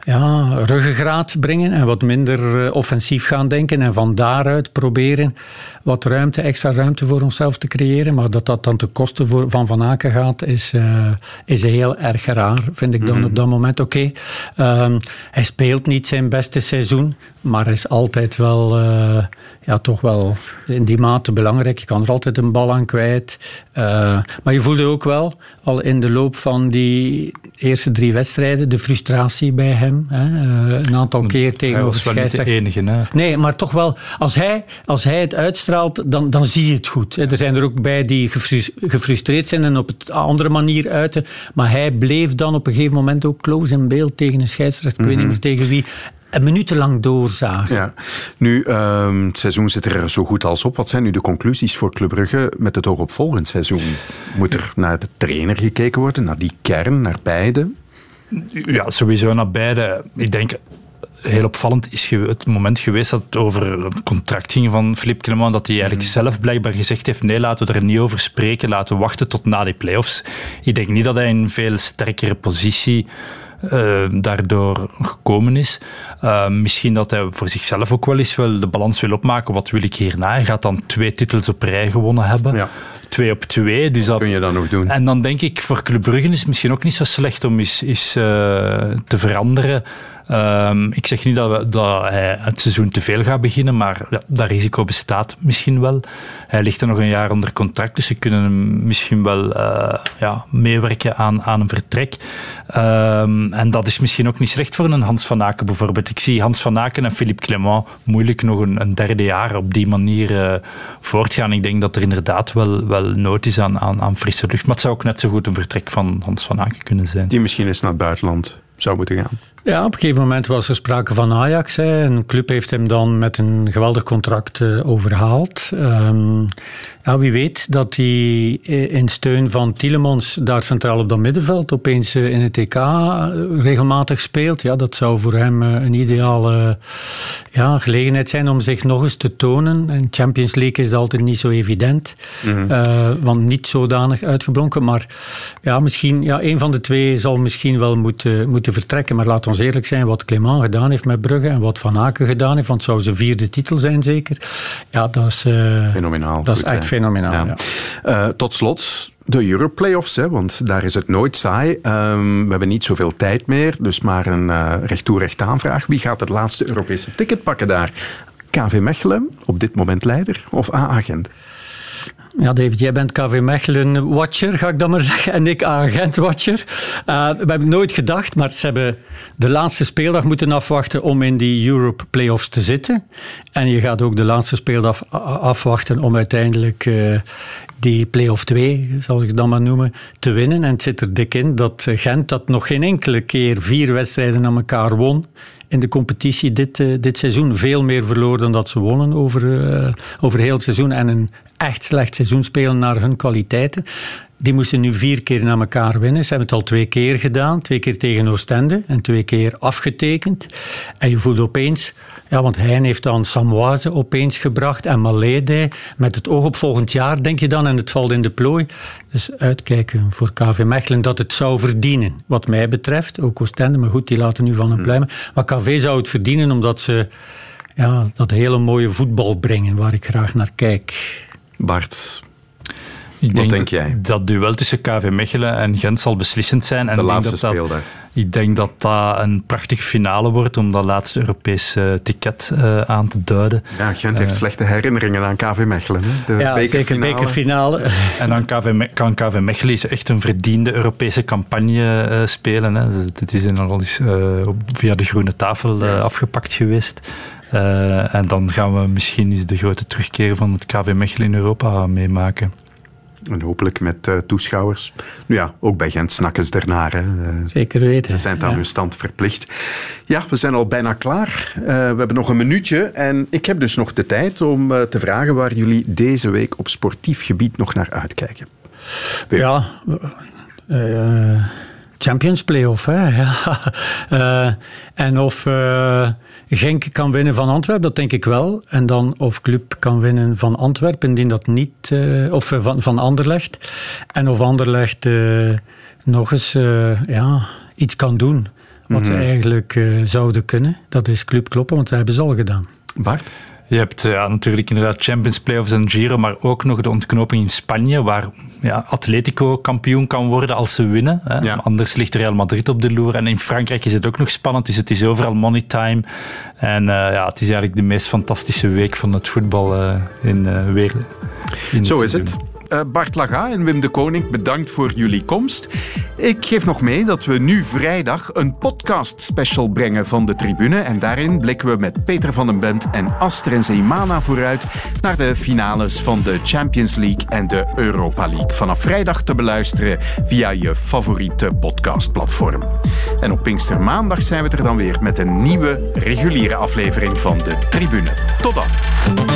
ja, ruggengraat brengen en wat minder offensief gaan denken en van daaruit proberen wat ruimte, extra ruimte voor ons zelf te creëren. Maar dat dat dan ten koste voor, van Van Aken gaat, is, uh, is heel erg raar, vind ik dan mm. op dat moment. Oké, okay. um, hij speelt niet zijn beste seizoen, maar is altijd wel, uh, ja, toch wel in die mate belangrijk. Je kan er altijd een bal aan kwijt. Uh, maar je voelde ook wel, al in de loop van die eerste drie wedstrijden, de frustratie bij hem. Hè. Uh, een aantal keer tegenover de scheidsrechter. enige, hè? Nee, maar toch wel, als hij, als hij het uitstraalt, dan, dan zie je het goed. Er zijn er ook bij die gefrustreerd zijn en op een andere manier uiten. Maar hij bleef dan op een gegeven moment ook close in beeld tegen een scheidsrechter. Ik weet niet mhm. meer tegen wie minutenlang doorzagen. Ja. Nu, um, het seizoen zit er zo goed als op. Wat zijn nu de conclusies voor Club Brugge met het oog op volgend seizoen? Moet er naar de trainer gekeken worden, naar die kern, naar beide? Ja, sowieso naar beide. Ik denk, heel opvallend is het moment geweest dat het over het contract ging van Philippe Clement, dat hij eigenlijk mm. zelf blijkbaar gezegd heeft, nee, laten we er niet over spreken, laten we wachten tot na die playoffs. Ik denk niet dat hij in een veel sterkere positie uh, daardoor gekomen is. Uh, misschien dat hij voor zichzelf ook wel eens wel de balans wil opmaken. Wat wil ik hierna? Hij gaat dan twee titels op rij gewonnen hebben. Ja. Twee op twee. Dus dat kun je dan nog doen. En dan denk ik, voor Club Brugge is het misschien ook niet zo slecht om eens, eens uh, te veranderen. Um, ik zeg niet dat, we, dat, hij het seizoen te veel gaat beginnen, maar dat risico bestaat misschien wel. Hij ligt er nog een jaar onder contract, dus ze kunnen hem misschien wel uh, ja, meewerken aan, aan een vertrek. Um, en dat is misschien ook niet slecht voor een Hans van Aken bijvoorbeeld. Ik zie Hans van Aken en Philippe Clement moeilijk nog een, een derde jaar op die manier uh, voortgaan. Ik denk dat er inderdaad wel, wel nood is aan, aan, aan frisse lucht. Maar het zou ook net zo goed een vertrek van Hans van Aken kunnen zijn. Die misschien eens naar het buitenland zou moeten gaan. Ja, op een gegeven moment was er sprake van Ajax. Hè. Een club heeft hem dan met een geweldig contract uh, overhaald. Um, ja, wie weet dat hij in steun van Tielemans daar centraal op dat middenveld opeens uh, in het EK regelmatig speelt. Ja, dat zou voor hem een ideale ja, gelegenheid zijn om zich nog eens te tonen. En Champions League is altijd niet zo evident, mm -hmm. want niet zodanig uitgeblonken. Maar ja, misschien, ja, een van de twee zal misschien wel moeten, moeten vertrekken. Maar laten ons eerlijk zijn, wat Clement gedaan heeft met Brugge en wat Van Aken gedaan heeft, want het zou zijn vierde titel zijn zeker. Ja, dat is, uh, fenomenaal. Dat is echt fenomenaal. Ja. Ja. Uh, tot slot, de Europlayoffs, hè, want daar is het nooit saai. Um, we hebben niet zoveel tijd meer, dus maar een uh, recht toe recht aanvraag. Wie gaat het laatste Europese ticket pakken daar? KV Mechelen, op dit moment leider, of A-agent? Ja, David, jij bent KV Mechelen-watcher, ga ik dan maar [laughs] zeggen, en ik agent-watcher. Uh, we hebben nooit gedacht, maar ze hebben de laatste speeldag moeten afwachten om in die Europe Playoffs te zitten. En je gaat ook de laatste speeldag afwachten om uiteindelijk uh, die play-off 2, zal ik dan maar noemen, te winnen. En het zit er dik in dat Gent dat nog geen enkele keer vier wedstrijden aan elkaar won in de competitie dit, uh, dit seizoen. Veel meer verloor dan dat ze wonnen over, uh, over heel het seizoen. En een echt slecht seizoen spelen naar hun kwaliteiten. Die moesten nu vier keer naar elkaar winnen. Ze hebben het al twee keer gedaan. Twee keer tegen Oostende en twee keer afgetekend. En je voelt opeens... Ja, want hij heeft dan Samoise opeens gebracht en Malede. Met het oog op volgend jaar, denk je dan, en het valt in de plooi. Dus uitkijken voor KV Mechelen dat het zou verdienen. Wat mij betreft, ook Oostende, maar goed, die laten nu van hem pluimen. Maar KV zou het verdienen omdat ze ja, dat hele mooie voetbal brengen waar ik graag naar kijk. Bart, ik Wat denk, denk jij? Dat duel tussen KV Mechelen en Gent zal beslissend zijn. En de ik denk laatste dat dat, speeldag. Ik denk dat dat een prachtige finale wordt om dat laatste Europese ticket uh, aan te duiden. Ja, Gent heeft Uh, slechte herinneringen aan KV Mechelen. Hè? De Ja, zeker bekerfinale. [laughs] En dan KV, Me- kan KV Mechelen echt een verdiende Europese campagne uh, spelen. Hè. Dit is al eens uh, via de groene tafel uh, afgepakt geweest. Uh, en dan gaan we misschien eens de grote terugkeer van het KV Mechelen in Europa meemaken. En hopelijk met uh, toeschouwers. Nu ja, ook bij Gent snakken ze ernaar. Hè. Uh, Zeker weten. Ze zijn het aan ja. hun stand verplicht. Ja, we zijn al bijna klaar. Uh, we hebben nog een minuutje. En ik heb dus nog de tijd om uh, te vragen waar jullie deze week op sportief gebied nog naar uitkijken. Weer. Ja, Champions Playoff. Hè? Ja. [laughs] en of Genk kan winnen van Antwerpen, dat denk ik wel. En dan of Club kan winnen van Antwerpen, indien dat niet... Uh, of uh, van, van Anderlecht. En of Anderlecht uh, nog eens ja, iets kan doen wat ze eigenlijk zouden kunnen. Dat is Club kloppen, want dat hebben ze al gedaan. Bart? Je hebt ja, natuurlijk inderdaad Champions Playoffs en Giro, maar ook nog de ontknoping in Spanje, waar ja, Atletico kampioen kan worden als ze winnen. Hè. Ja. Anders ligt Real Madrid op de loer. En in Frankrijk is het ook nog spannend, dus het is overal money time. En uh, ja, het is eigenlijk de meest fantastische week van het voetbal uh, in uh. In Zo is het. Uh, Bart Laga en Wim de Koning, bedankt voor jullie komst. Ik geef nog mee dat we nu vrijdag een podcast special brengen van de tribune. En daarin blikken we met Peter van den Bent en Astrid Zeemana vooruit naar de finales van de Champions League en de Europa League. Vanaf vrijdag te beluisteren via je favoriete podcastplatform. En op Pinkstermaandag zijn we er dan weer met een nieuwe reguliere aflevering van de tribune. Tot dan.